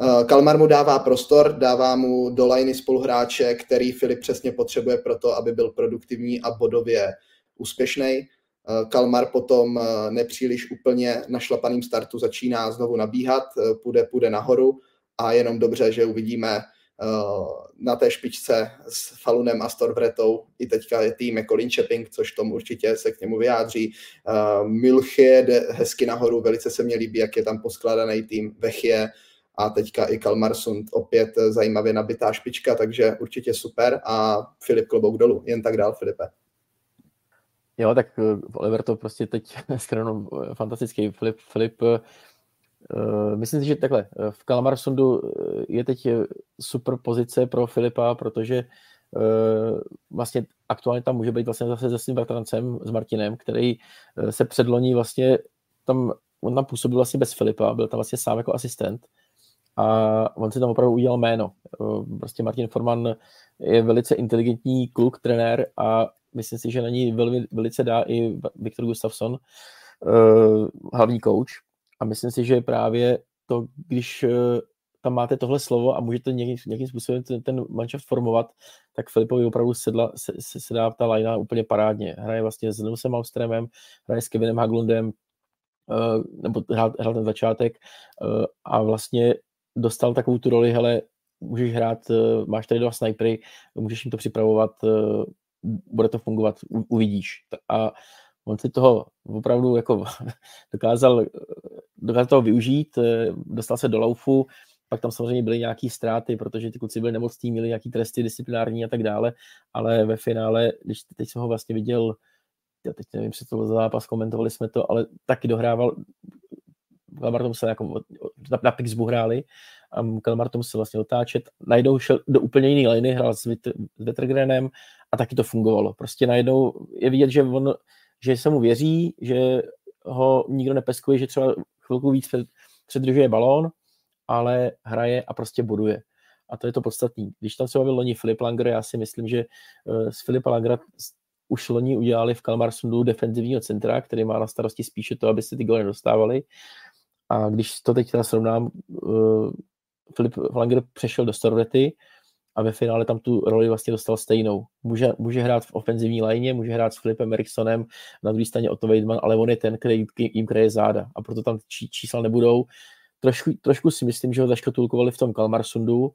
Uh, Kalmar mu dává prostor, dává mu do liny spoluhráče, který Filip přesně potřebuje pro to, aby byl produktivní a bodově úspěšný. Eh, Kalmar potom eh, nepříliš úplně našlapaným startu začíná znovu nabíhat, eh, půjde, půjde nahoru a jenom dobře, že uvidíme na té špičce s Falunem a Storvretou. I teďka je tým jako Linköping, což tomu určitě se k němu vyjádří. Milchie jde hezky nahoru, velice se mi líbí, jak je tam poskládaný tým Vechie a teďka i Kalmarsund opět zajímavě nabitá špička, takže určitě super a Filip klobouk dolů. Jen tak dál, Filipe. Jo, tak eh, Oliver to prostě teď *laughs* skrenou eh, fantastický. Filip, Filip uh, myslím si, že takhle, v Kalamarsundu je teď super pozice pro Filipa, protože vlastně aktuálně tam může být vlastně zase se svým bratrancem, s Martinem, který se předloní vlastně tam, on tam působil vlastně bez Filipa, byl tam vlastně sám jako asistent a on si tam opravdu udělal jméno. Prostě Martin Forman je velice inteligentní kluk, trenér a myslím si, že na ní velmi, velice dá i Viktor Gustafsson, uh, hlavní coach. A myslím si, že právě to, když uh, tam máte tohle slovo a můžete nějakým, nějakým způsobem ten, ten manšaft formovat, tak Filipovi opravdu sedla, se, se, dá ta lajna úplně parádně. Hraje vlastně s Nilsem Alstremem, hraje s Kevinem Haglundem, uh, nebo hrál, hrál ten začátek a vlastně dostal takovou tu roli, hele, můžeš hrát, máš tady dva snipery, můžeš jim to připravovat, bude to fungovat, uvidíš. A on si toho opravdu jako *laughs* dokázal, dokázal toho využít, eh, dostal se do laufu, pak tam samozřejmě byly nějaké ztráty, protože ty kluci byli nemocní, měli nějaké tresty disciplinární a tak dále, ale ve finále, když teď jsem ho vlastně viděl, já teď nevím, před to zápas, komentovali jsme to, ale taky dohrával, Kalmar musel jako na, na Pixbu hráli a Kalmar musel vlastně otáčet. Najednou šel do úplně jiné liny, hrál s, Vit, s Vetrgrenem a taky to fungovalo. Prostě najednou je vidět, že on, že se mu věří, že ho nikdo nepeskuje, že třeba chvilku víc před, předržuje balón, ale hraje a prostě boduje. A to je to podstatný. Když tam se bavil loni Filip Langer, já si myslím, že eh, z Filipa Langera už loni udělali v Kalmarsundu defenzivního centra, který má na starosti spíše to, aby se ty goly nedostávaly. A když to teď teda srovnám, uh, Filip Langer přešel do Storvety a ve finále tam tu roli vlastně dostal stejnou. Může, může hrát v ofenzivní lajně, může hrát s Filipem Eriksonem, na druhé straně Otto Weidman, ale on je ten, který jim kreje záda a proto tam čí, čísla nebudou. Trošku, trošku si myslím, že ho zaškatulkovali v tom Kalmarsundu uh,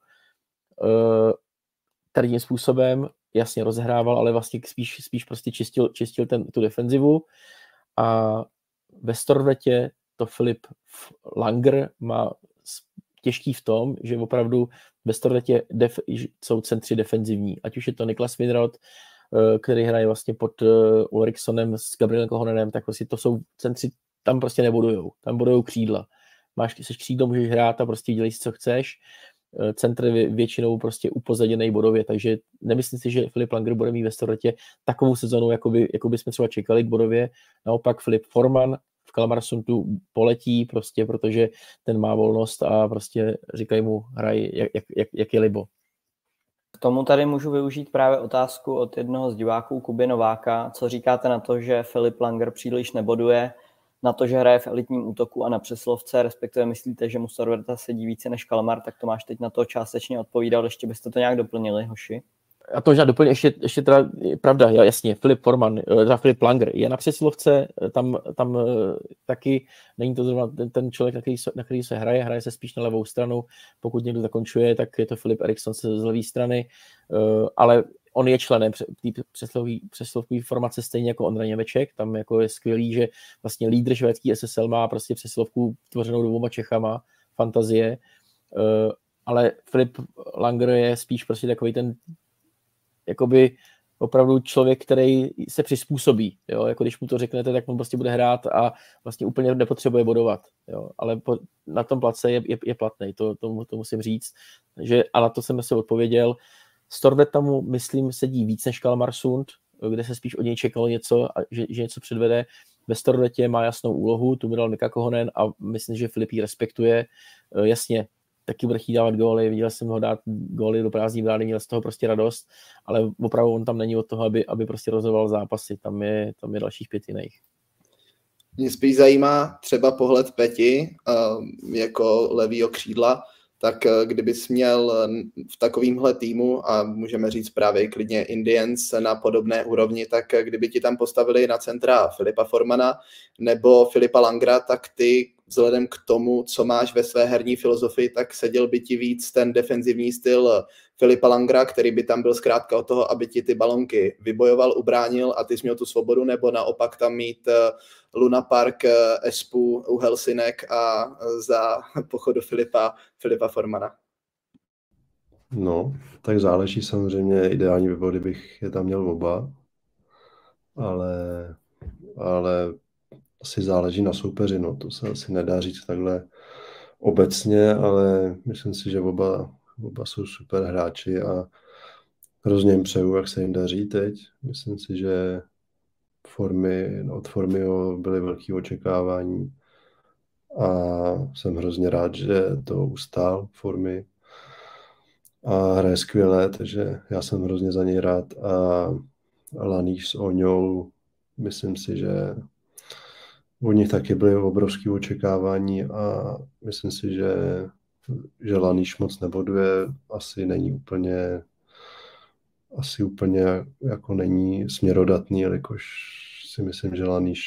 tady tím způsobem, jasně rozehrával, ale vlastně spíš, spíš prostě čistil, čistil ten, tu defenzivu a ve Storvetě to Filip Langer má těžký v tom, že opravdu ve Storletě def, jsou centři defenzivní. Ať už je to Niklas Winrod, eh, který hraje vlastně pod eh, Ulriksonem s Gabrielem Kohonenem, tak vlastně to jsou centři, tam prostě nebudujou, tam budujou křídla. máš, jsi křídlo, můžeš hrát a prostě dělej si, co chceš. Eh, centr většinou prostě upozaděný bodově, takže nemyslím si, že Filip Langer bude mít ve Storletě takovou sezonu, jako by, jako by jsme třeba čekali bodově. Naopak Filip Forman v Kalmarsuntu poletí prostě, protože ten má volnost a prostě říkají mu hraj, jak, jak, jak je libo. K tomu tady můžu využít právě otázku od jednoho z diváků Kuby Nováka. Co říkáte na to, že Filip Langer příliš neboduje, na to, že hraje v elitním útoku a na přeslovce, respektive myslíte, že mu Sorverta sedí více než Kalmar, tak to máš teď na to částečně odpovídal, ještě byste to nějak doplnili, hoši? A to možná doplně, ještě, ještě teda, pravda, jasně, Filip Forman, eh, teda Filip Langer je na přesilovce, eh, tam, tam eh, taky není to zrovna ten, ten člověk, na který, se, na který se hraje, hraje se spíš na levou stranu, pokud někdo zakončuje, tak je to Filip Eriksson z levé strany, ale on je členem té přeslovové formace stejně jako Ondra Němeček, tam jako je skvělý, že vlastně lídr švédský SSL má prostě přeslovku tvořenou dvouma Čechama, fantazie, ale Filip Langer je spíš prostě takový ten jakoby opravdu člověk, který se přizpůsobí. Jo? Jako když mu to řeknete, tak on prostě bude hrát a vlastně úplně nepotřebuje bodovat. Jo? Ale po, na tom place je, je, je platný, to, to, to, musím říct. že a na to jsem se odpověděl. Storvet tam, myslím, sedí víc než Kalmarsund, kde se spíš od něj čekalo něco, a že, že něco předvede. Ve Storvetě má jasnou úlohu, tu mi dal Mika Kohonen a myslím, že Filip ji respektuje. Jasně, taky bude chtít dávat góly, viděl jsem ho dát góly do prázdní brány, měl z toho prostě radost, ale opravdu on tam není od toho, aby, aby prostě rozhodoval zápasy, tam je, tam je dalších pět jiných. Mě spíš zajímá třeba pohled Peti uh, jako levýho křídla, tak uh, kdybys měl v takovýmhle týmu, a můžeme říct právě klidně Indians na podobné úrovni, tak uh, kdyby ti tam postavili na centra Filipa Formana nebo Filipa Langra, tak ty vzhledem k tomu, co máš ve své herní filozofii, tak seděl by ti víc ten defenzivní styl Filipa Langra, který by tam byl zkrátka od toho, aby ti ty balonky vybojoval, ubránil a ty jsi měl tu svobodu, nebo naopak tam mít eh, Luna Park, eh, Espu u Helsinek a eh, za pochodu Filipa, Filipa Formana. No, tak záleží samozřejmě, ideální by bylo, kdybych je tam měl oba, ale, ale asi záleží na soupeři, no, to se asi nedá říct takhle obecně, ale myslím si, že oba, oba jsou super hráči a hrozně jim přeju, jak se jim daří teď. Myslím si, že formy, od formy byly velké očekávání. A jsem hrozně rád, že to ustál formy. A hraje skvěle, takže já jsem hrozně za něj rád. A Laníš s Oňou, myslím si, že od nich taky byly obrovské očekávání a myslím si, že, že Laníš moc neboduje, asi není úplně asi úplně jako není směrodatný, jelikož si myslím, že Laníš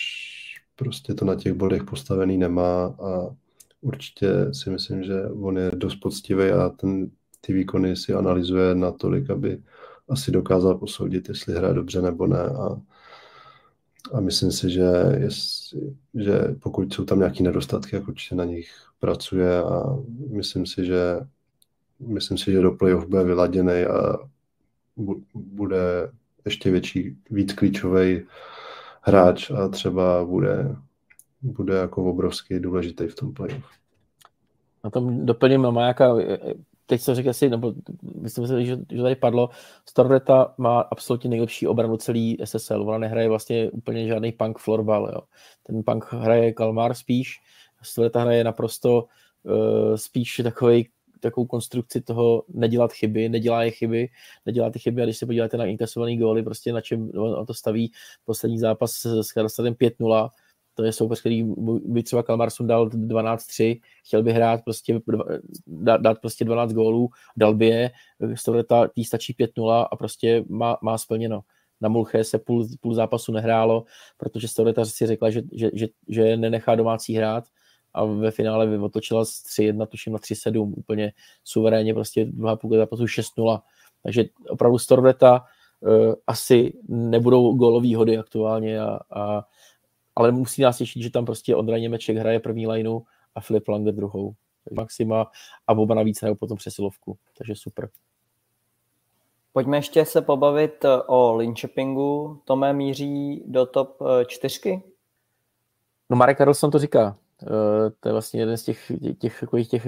prostě to na těch bodech postavený nemá a určitě si myslím, že on je dost poctivý a ten, ty výkony si analyzuje natolik, aby asi dokázal posoudit, jestli hraje dobře nebo ne. A a myslím si, že, je, že pokud jsou tam nějaké nedostatky, jak určitě na nich pracuje a myslím si, že myslím si, že do playoff bude vyladěný a bude ještě větší, víc klíčový hráč a třeba bude, bude jako obrovský důležitý v tom playoff. Na tom doplním Majáka, teď se řekl asi, nebo myslím si, že, že tady padlo, Storvreta má absolutně nejlepší obranu celý SSL. Ona nehraje vlastně úplně žádný punk florbal. Jo. Ten punk hraje Kalmar spíš, Storvreta hraje naprosto uh, spíš takový takovou konstrukci toho nedělat chyby, nedělá je chyby, nedělá ty chyby a když se podíváte na inkasovaný góly, prostě na čem on to staví poslední zápas s Karlstadem 5-0, to je soupeř, který by třeba Kalmarsun dal 12-3, chtěl by hrát prostě, dát, prostě 12 gólů, dal by je, Storeta tý stačí 5-0 a prostě má, má splněno. Na Mulche se půl, půl zápasu nehrálo, protože Storeta si řekla, že, že, že, že nenechá domácí hrát a ve finále otočila z 3-1, tuším na 3-7, úplně suverénně, prostě druhá půl zápasu 6-0. Takže opravdu Storveta uh, asi nebudou gólový hody aktuálně a, a ale musí nás těšit, že tam prostě Ondra Němeček hraje první lineu a Filip Langer druhou. Maxima a oba navíc hrajou potom přesilovku, takže super. Pojďme ještě se pobavit eh, o Linköpingu. Tome míří do top eh, čtyřky? No Marek Karlsson to říká. To je vlastně jeden z těch, těch, těch, těch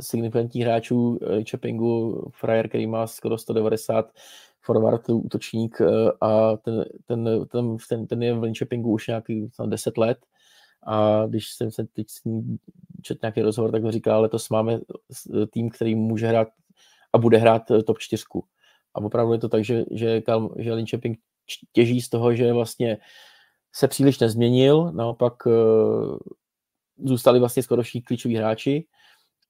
signifikantních hráčů Chepingu, frajer, který má skoro 190 forward, útočník a ten, ten, ten, ten, ten je v Linköpingu už nějaký 10 let a když jsem se teď s ním čet nějaký rozhovor, tak ho říká, letos máme tým, který může hrát a bude hrát top 4. A opravdu je to tak, že, že, že Linköping těží z toho, že vlastně se příliš nezměnil, naopak zůstali vlastně skoro všichni klíčoví hráči.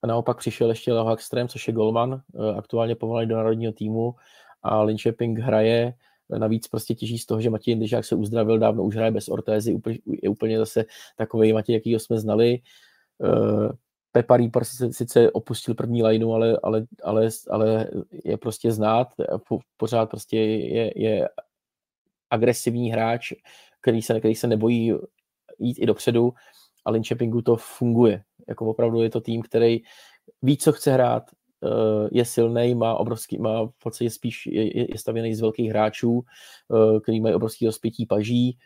A naopak přišel ještě Leo Hagström, což je golman, uh, aktuálně povolaný do národního týmu. A Linköping hraje Navíc prostě těží z toho, že Matěj Jindřišák se uzdravil, dávno už hraje bez ortézy, je úplně zase takový Matěj, jaký jsme znali. Uh, Pepa Reaper sice opustil první lineu, ale, ale, ale, ale je prostě znát, pořád prostě je, je agresivní hráč, který se, který se nebojí jít i dopředu a Linköpingu to funguje. Jako opravdu je to tým, který ví, co chce hrát, Eh, je silný, má obrovský, má v podstatě spíš je, je stavěný z velkých hráčů, eh, který mají obrovský rozpětí paží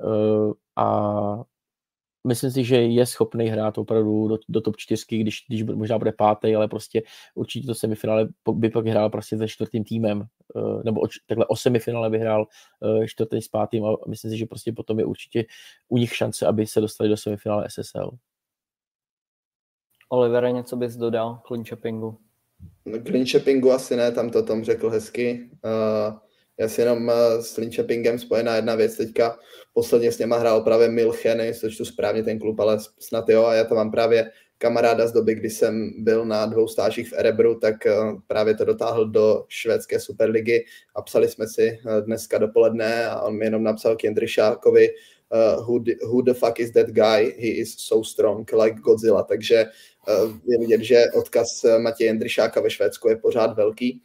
eh, a myslím si, že je schopný hrát opravdu do, do top 4, když, když možná bude pátý, ale prostě určitě to semifinále by pak hrál prostě se čtvrtým týmem, nebo takhle o semifinále vyhrál čtvrtý s pátým a myslím si, že prostě potom je určitě u nich šance, aby se dostali do semifinále SSL. Olivere, něco bys dodal k Linköpingu? Green Shoppingu asi ne, tam to Tom řekl hezky. Uh, já si jenom uh, s Linköpingem spojená jedna věc teďka. Posledně s něma hrál právě Milchen, jestli to správně ten klub, ale snad jo. A já to mám právě kamaráda z doby, kdy jsem byl na dvou stážích v Erebru, tak uh, právě to dotáhl do švédské superligy a psali jsme si uh, dneska dopoledne a on mi jenom napsal k Jendryšákovi, uh, who, who the fuck is that guy, he is so strong, like Godzilla. Takže Eh, je vidět, že odkaz eh, Matěje Jendryšáka ve Švédsku je pořád velký.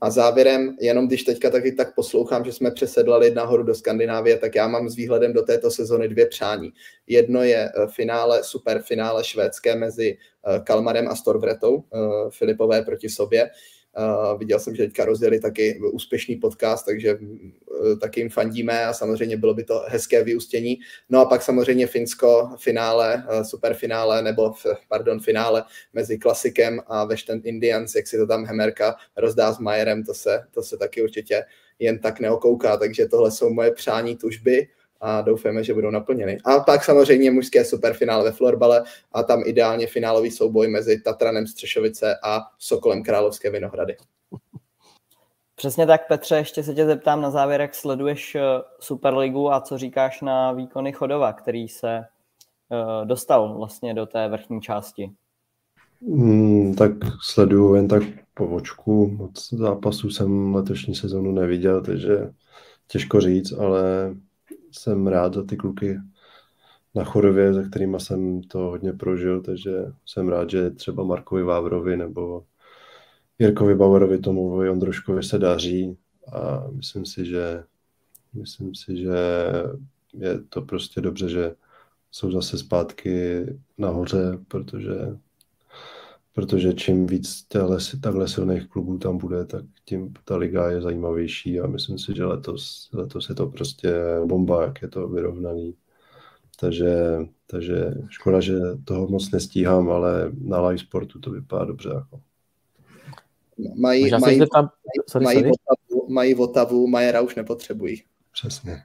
A závěrem, jenom když teďka taky tak poslouchám, že jsme přesedlali nahoru do Skandinávie, tak já mám s výhledem do této sezony dvě přání. Jedno je eh, finále, superfinále švédské mezi Kalmarem a Storvretou, Filipové proti sobě. Uh, viděl jsem, že teďka rozdělili taky úspěšný podcast, takže uh, taky jim fandíme a samozřejmě bylo by to hezké vyústění. No a pak samozřejmě Finsko, finále, uh, superfinále, nebo pardon, finále mezi klasikem a Western Indians, jak si to tam Hemerka rozdá s Majerem, to se, to se taky určitě jen tak neokouká, takže tohle jsou moje přání, tužby a doufáme, že budou naplněny. A pak samozřejmě mužské superfinále ve florbale a tam ideálně finálový souboj mezi Tatranem Střešovice a Sokolem Královské Vinohrady. Přesně tak, Petře, ještě se tě zeptám na závěr, jak sleduješ eh, Superligu a co říkáš na výkony Chodova, který se eh, dostal vlastně do té vrchní části. Hmm, tak sleduju jen tak po očku. Moc zápasů jsem letošní sezonu neviděl, takže těžko říct, ale jsem rád za ty kluky na Chorově, za kterými jsem to hodně prožil, takže jsem rád, že třeba Markovi Vávrovi nebo Jirkovi Bauerovi, Tomovi Ondroškovi se daří a myslím si, že myslím si, že je to prostě dobře, že jsou zase zpátky nahoře, protože protože čím víc téhle, takhle silných klubů tam bude, tak tím ta liga je zajímavější a myslím si, že letos, letos je to prostě bomba, jak je to vyrovnaný. Takže, takže škoda, že toho moc nestíhám, ale na live sportu to vypadá dobře. Jako. Mají, mají, tam... sorry, mají, sorry. Votavu, mají Votavu, Majera už nepotřebují. Přesně.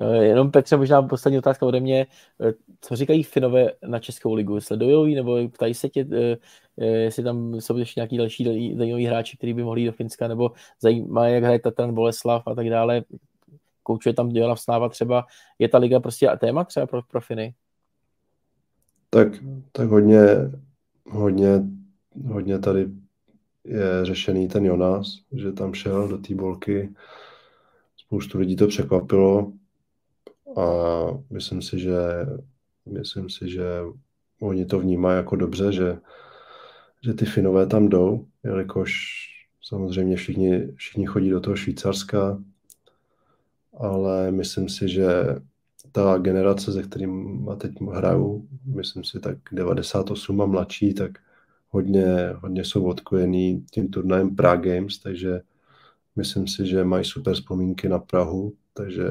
Eh, jenom Petře, možná poslední otázka ode mě. Eh, co říkají Finové na Českou ligu? Sledují nebo ptají se tě, eh, jestli tam jsou ještě nějaký další zajímaví hráči, kteří by mohli jít do Finska, nebo zajímá, jak hraje Tatran Boleslav a tak dále. Koučuje tam dělá Sláva třeba. Je ta liga prostě téma třeba pro, pro Finy? Tak, tak hodně, hodně, hodně tady je řešený ten Jonas, že tam šel do té bolky. Spoustu lidí to překvapilo a myslím si, že myslím si, že oni to vnímají jako dobře, že, že ty Finové tam jdou, jelikož samozřejmě všichni, všichni chodí do toho Švýcarska, ale myslím si, že ta generace, ze kterým teď hraju, myslím si tak 98 a mladší, tak hodně, hodně jsou odkojený tím turnajem Prague Games, takže myslím si, že mají super vzpomínky na Prahu, takže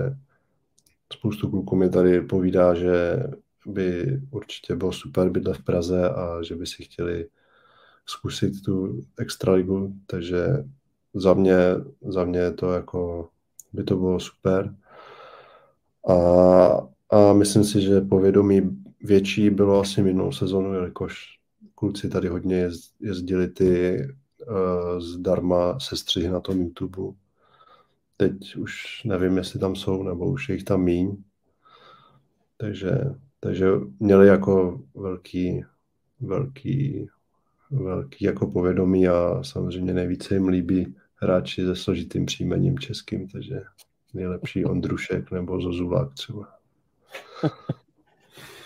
spoustu kluků mi tady povídá, že by určitě bylo super bydlet v Praze a že by si chtěli zkusit tu extraligu, takže za mě, za mě to jako by to bylo super. A, a myslím si, že povědomí větší bylo asi minulou sezonu, jelikož kluci tady hodně jezdili ty uh, zdarma sestřihy na tom YouTube. Teď už nevím, jestli tam jsou, nebo už je jich tam míň. Takže, takže měli jako velký, velký, velký jako povědomí a samozřejmě nejvíce jim líbí hráči se složitým příjmením českým, takže nejlepší Ondrušek nebo Zozulák třeba. *laughs*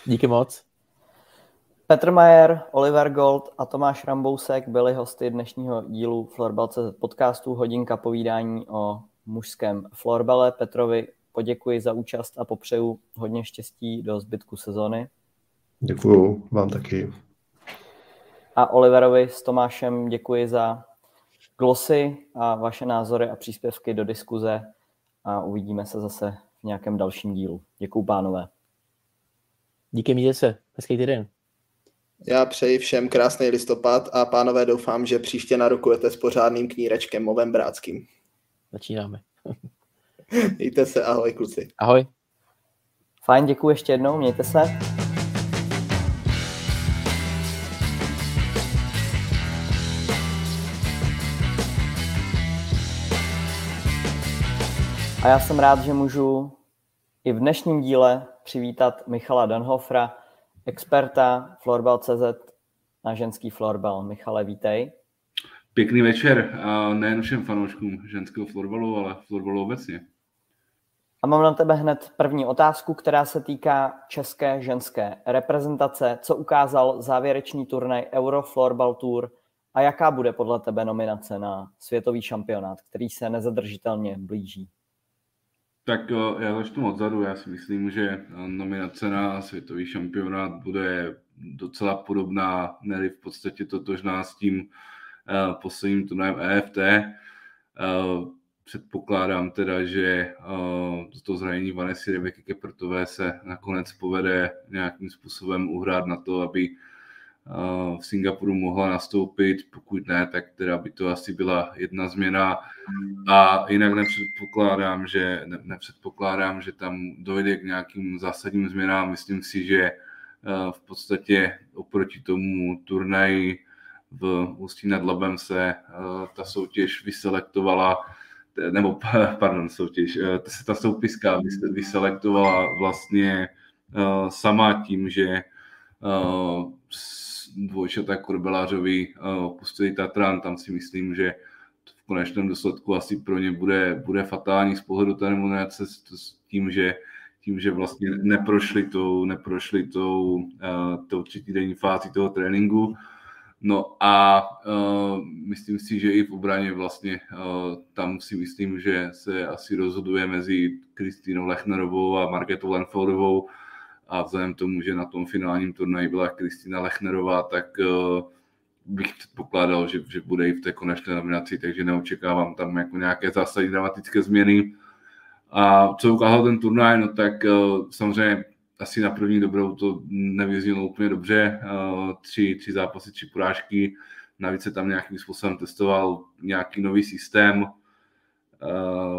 Díky moc. Petr Majer, Oliver Gold a Tomáš Rambousek byli hosty dnešního dílu Florbal.cz podcastu Hodinka povídání o mužském florbale. Petrovi poděkuji za účast a popřeju hodně štěstí do zbytku sezony. Děkuju, vám taky. A Oliverovi s Tomášem děkuji za glosy a vaše názory a příspěvky do diskuze a uvidíme se zase v nějakém dalším dílu. Děkuji pánové. Díky, mějte se. Hezký týden. Já přeji všem krásný listopad a pánové doufám, že příště narokujete s pořádným knírečkem Movem Bráckým. Začínáme. *laughs* Mějte se, ahoj kluci. Ahoj. Fajn, děkuji ještě jednou, mějte se. A já jsem rád, že můžu i v dnešním díle přivítat Michala Danhofra, experta Florbal.cz na ženský florbal. Michale, vítej. Pěkný večer a nejen všem fanouškům ženského florbalu, ale florbalu obecně. A mám na tebe hned první otázku, která se týká české ženské reprezentace. Co ukázal závěrečný turnaj Euro Florbal Tour a jaká bude podle tebe nominace na světový šampionát, který se nezadržitelně blíží? Tak já začnu odzadu. Já si myslím, že nominace na světový šampionát bude docela podobná, ne v podstatě totožná s tím posledním turnajem EFT. Předpokládám teda, že to zranění Vanessy Rebeky Kepertové se nakonec povede nějakým způsobem uhrát na to, aby v Singapuru mohla nastoupit, pokud ne, tak teda by to asi byla jedna změna a jinak nepředpokládám, že, ne, nepředpokládám, že tam dojde k nějakým zásadním změnám. Myslím si, že v podstatě oproti tomu turnaji v Ústí nad Labem se ta soutěž vyselektovala, nebo *laughs* pardon, soutěž, se ta soupiska vyselektovala vlastně sama tím, že dvojčata Korbelářovi opustili Tatran, tam si myslím, že v konečném důsledku asi pro ně bude, bude fatální z pohledu té nominace s tím, že tím, že vlastně neprošli tou, neprošli tou, uh, tou třetí fázi toho tréninku. No a uh, myslím si, že i v obraně vlastně uh, tam si myslím, že se asi rozhoduje mezi Kristýnou Lechnerovou a Marketou Lenfordovou, a vzhledem tomu, že na tom finálním turnaji byla Kristýna Lechnerová, tak uh, bych předpokládal, že, že bude i v té konečné nominaci, takže neočekávám tam jako nějaké zásadní dramatické změny. A co ukázal ten turnaj, no tak uh, samozřejmě asi na první dobrou to nevyznělo úplně dobře. Uh, tři, tři zápasy, tři porážky. Navíc se tam nějakým způsobem testoval nějaký nový systém. Uh,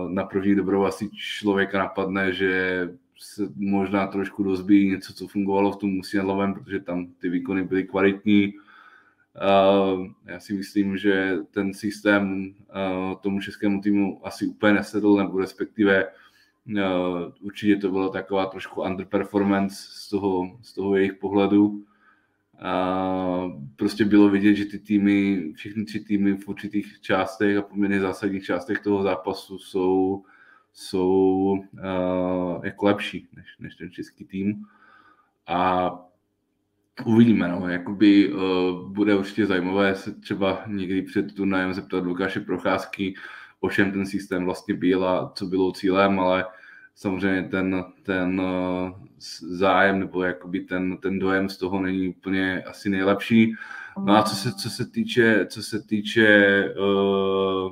na první dobrou asi člověka napadne, že se možná trošku rozbíjí něco, co fungovalo v tom Musiadlovém, protože tam ty výkony byly kvalitní. Uh, já si myslím, že ten systém tomu českému týmu asi úplně nesedl, nebo respektive určitě to byla taková trošku underperformance z toho, z toho jejich pohledu. A prostě bylo vidět, že ty týmy, všechny tři týmy v určitých částech a poměrně zásadních částech toho zápasu jsou jsou uh, jako lepší než, než ten český tým. A uvidíme, no, jakoby uh, bude určitě zajímavé se třeba někdy před turnajem zeptat Lukáše Procházky, o čem ten systém vlastně byl a co bylo cílem, ale samozřejmě ten, ten uh, zájem nebo jakoby ten, ten dojem z toho není úplně asi nejlepší. No a co se, co se týče, co se týče uh,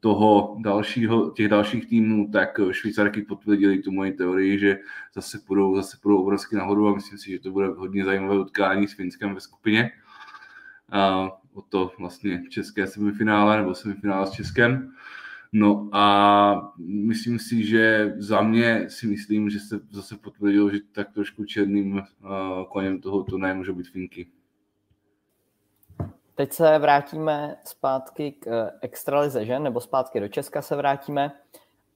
toho dalšího, těch dalších týmů, tak Švýcarky potvrdili tu moji teorii, že zase půjdou, zase půjdou obrovsky nahoru a myslím si, že to bude hodně zajímavé utkání s Finskem ve skupině. A o to vlastně české semifinále nebo semifinále s Českem. No a myslím si, že za mě si myslím, že se zase potvrdilo, že tak trošku černým uh, koněm toho turnaje může být Finky. Teď se vrátíme zpátky k eh, extralize, že? Nebo zpátky do Česka se vrátíme.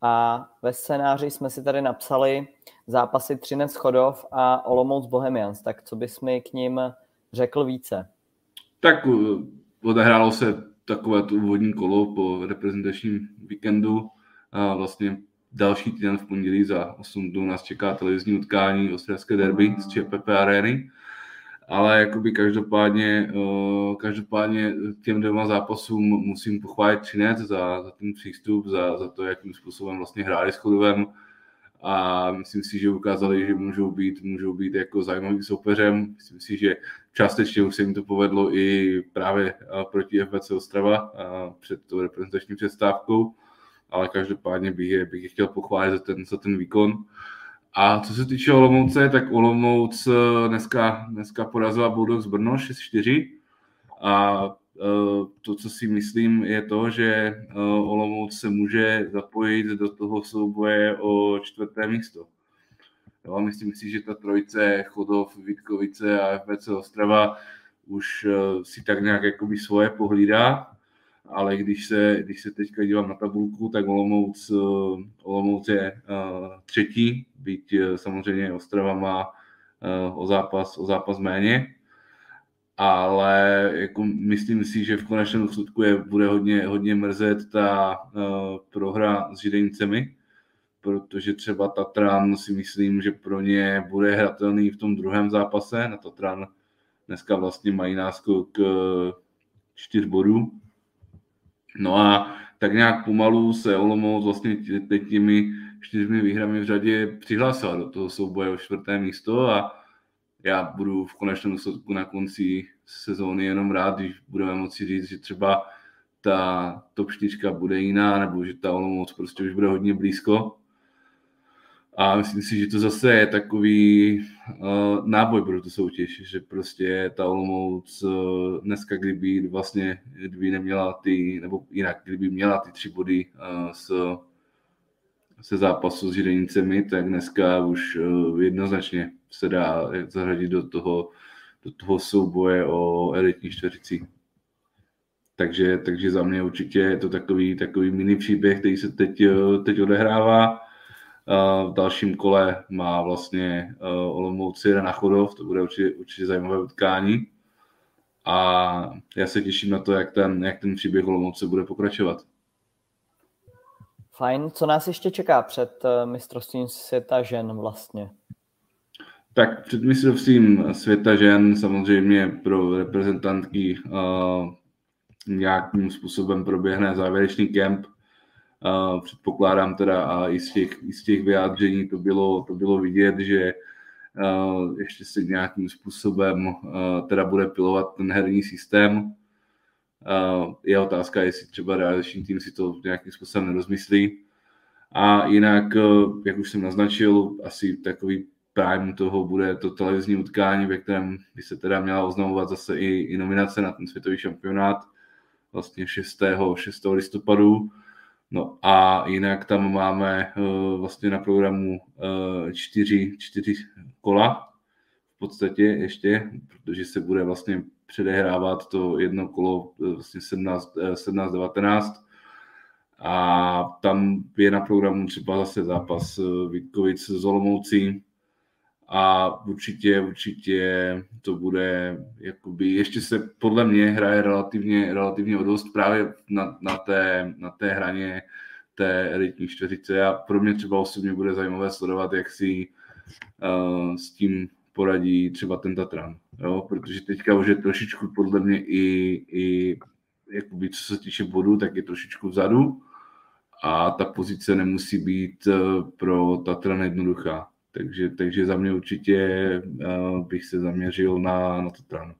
A ve scénáři jsme si tady napsali zápasy Třinec Chodov a Olomouc Bohemians. Tak co bys mi k ním řekl více? Tak eh, odehrálo se takové to úvodní kolo po reprezentačním víkendu. A vlastně další týden v pondělí za 8 dnů nás čeká televizní utkání Ostravské derby z ČPP Areny ale jakoby každopádně, uh, každopádně těm dvěma zápasům musím pochválit Třinec za, za ten přístup, za, za to, jakým způsobem vlastně hráli s Chodovem a myslím si, že ukázali, že můžou být, můžou být jako zajímavým soupeřem. Myslím si, že částečně už se jim to povedlo i právě proti FBC Ostrava před tou reprezentační přestávkou, ale každopádně bych je, bych je chtěl pochválit za ten, za ten výkon. A co se týče Olomouce, tak Olomouc eh, dneska, dneska porazila Bulldogs Brno 6-4 a eh, to, co si myslím, je to, že eh, Olomouc se může zapojit do toho souboje o čtvrté místo. Jo, myslím si, že ta trojice Chodov, Vítkovice a FBC Ostrava už si tak nějak jakoby svoje pohlídá ale když se, když se teďka dívám na tabulku, tak Olomouc, eh, Olomouc je třetí, byť samozřejmě Ostrava má o, zápas, o zápas méně, ale jako myslím si, že v konečném důsledku je, bude hodně, hodně mrzet ta uh, prohra s Židenicemi, protože třeba Tatran si myslím, že pro ně bude hratelný v tom druhém zápase. Na Tatran dneska vlastně mají náskok čtyř bodů, No a tak nějak pomalu se Olomouc vlastně teď těmi čtyřmi výhrami v řadě přihlásila do toho souboje o čtvrté místo a já budu v konečném důsledku na konci sezóny jenom rád, když budeme moci říct, že třeba ta top 4 bude jiná, nebo že ta Olomouc prostě už bude hodně blízko. A myslím si, že to zase je takový uh, náboj pro tu soutěž, že prostě ta Olomouc uh, dneska, kdyby vlastně, kdyby neměla ty, nebo jinak, kdyby měla ty tři body uh, s, se zápasu s Židenicemi, tak dneska už uh, jednoznačně se dá zařadit do toho, do toho souboje o elitní čtveřici. Takže, takže za mě určitě je to takový, takový mini příběh, který se teď, teď odehrává v dalším kole má vlastně uh, Olomouc na Chodov, to bude určitě, určitě zajímavé utkání. A já se těším na to, jak ten, jak ten příběh Olomouce bude pokračovat. Fajn. Co nás ještě čeká před uh, mistrovstvím světa žen vlastně? Tak před mistrovstvím světa žen samozřejmě pro reprezentantky uh, nějakým způsobem proběhne závěrečný kemp Uh, předpokládám teda a i z těch, i z těch vyjádření to bylo, to bylo vidět, že uh, ještě se nějakým způsobem uh, teda bude pilovat ten herní systém. Uh, je otázka, jestli třeba realizační tým si to nějakým způsobem nerozmyslí. A jinak, uh, jak už jsem naznačil, asi takový prime toho bude to televizní utkání, ve kterém by se teda měla oznamovat zase i, i nominace na ten světový šampionát vlastně 6. 6. listopadu No a jinak tam máme uh, vlastně na programu uh, čtyři, čtyři kola v podstatě ještě, protože se bude vlastně předehrávat to jedno kolo uh, vlastně 17, 17 19 a tam je na programu třeba zase zápas Vítkovic z Olomoucí, a určitě, určitě to bude, jakoby, ještě se podle mě hraje relativně, relativně o dost právě na, na, té, na té hraně té elitní čtveřice a pro mě třeba osobně bude zajímavé sledovat, jak si uh, s tím poradí třeba ten Tatran, jo? protože teďka už je trošičku podle mě i, i jakoby, co se týče bodu, tak je trošičku vzadu a ta pozice nemusí být uh, pro Tatran jednoduchá. Takže, takže za mě určitě uh, bych se zaměřil na, na Tatran.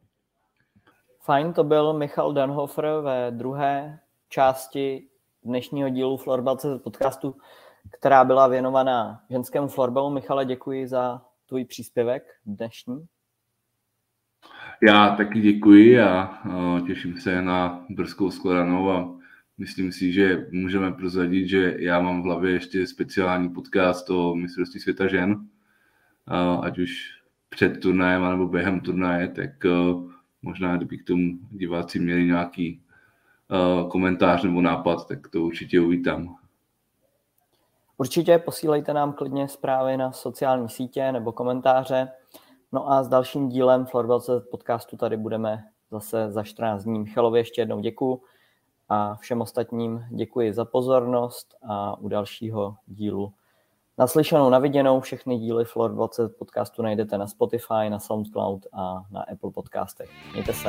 Fajn, to byl Michal Danhofer ve druhé části dnešního dílu Florbal.cz podcastu, která byla věnovaná ženskému florbalu. Michale, děkuji za tvůj příspěvek dnešní. Já taky děkuji a těším se na brzkou skladanou a myslím si, že můžeme prozradit, že já mám v hlavě ještě speciální podcast o mistrovství světa žen, ať už před turnajem nebo během turnaje, tak možná kdyby k tomu diváci měli nějaký komentář nebo nápad, tak to určitě uvítám. Určitě posílejte nám klidně zprávy na sociální sítě nebo komentáře. No a s dalším dílem Florbelce podcastu tady budeme zase za 14 dní. Michalovi ještě jednou děkuji a všem ostatním děkuji za pozornost a u dalšího dílu naslyšenou, naviděnou. Všechny díly Floor 20 podcastu najdete na Spotify, na SoundCloud a na Apple podcastech. Mějte se.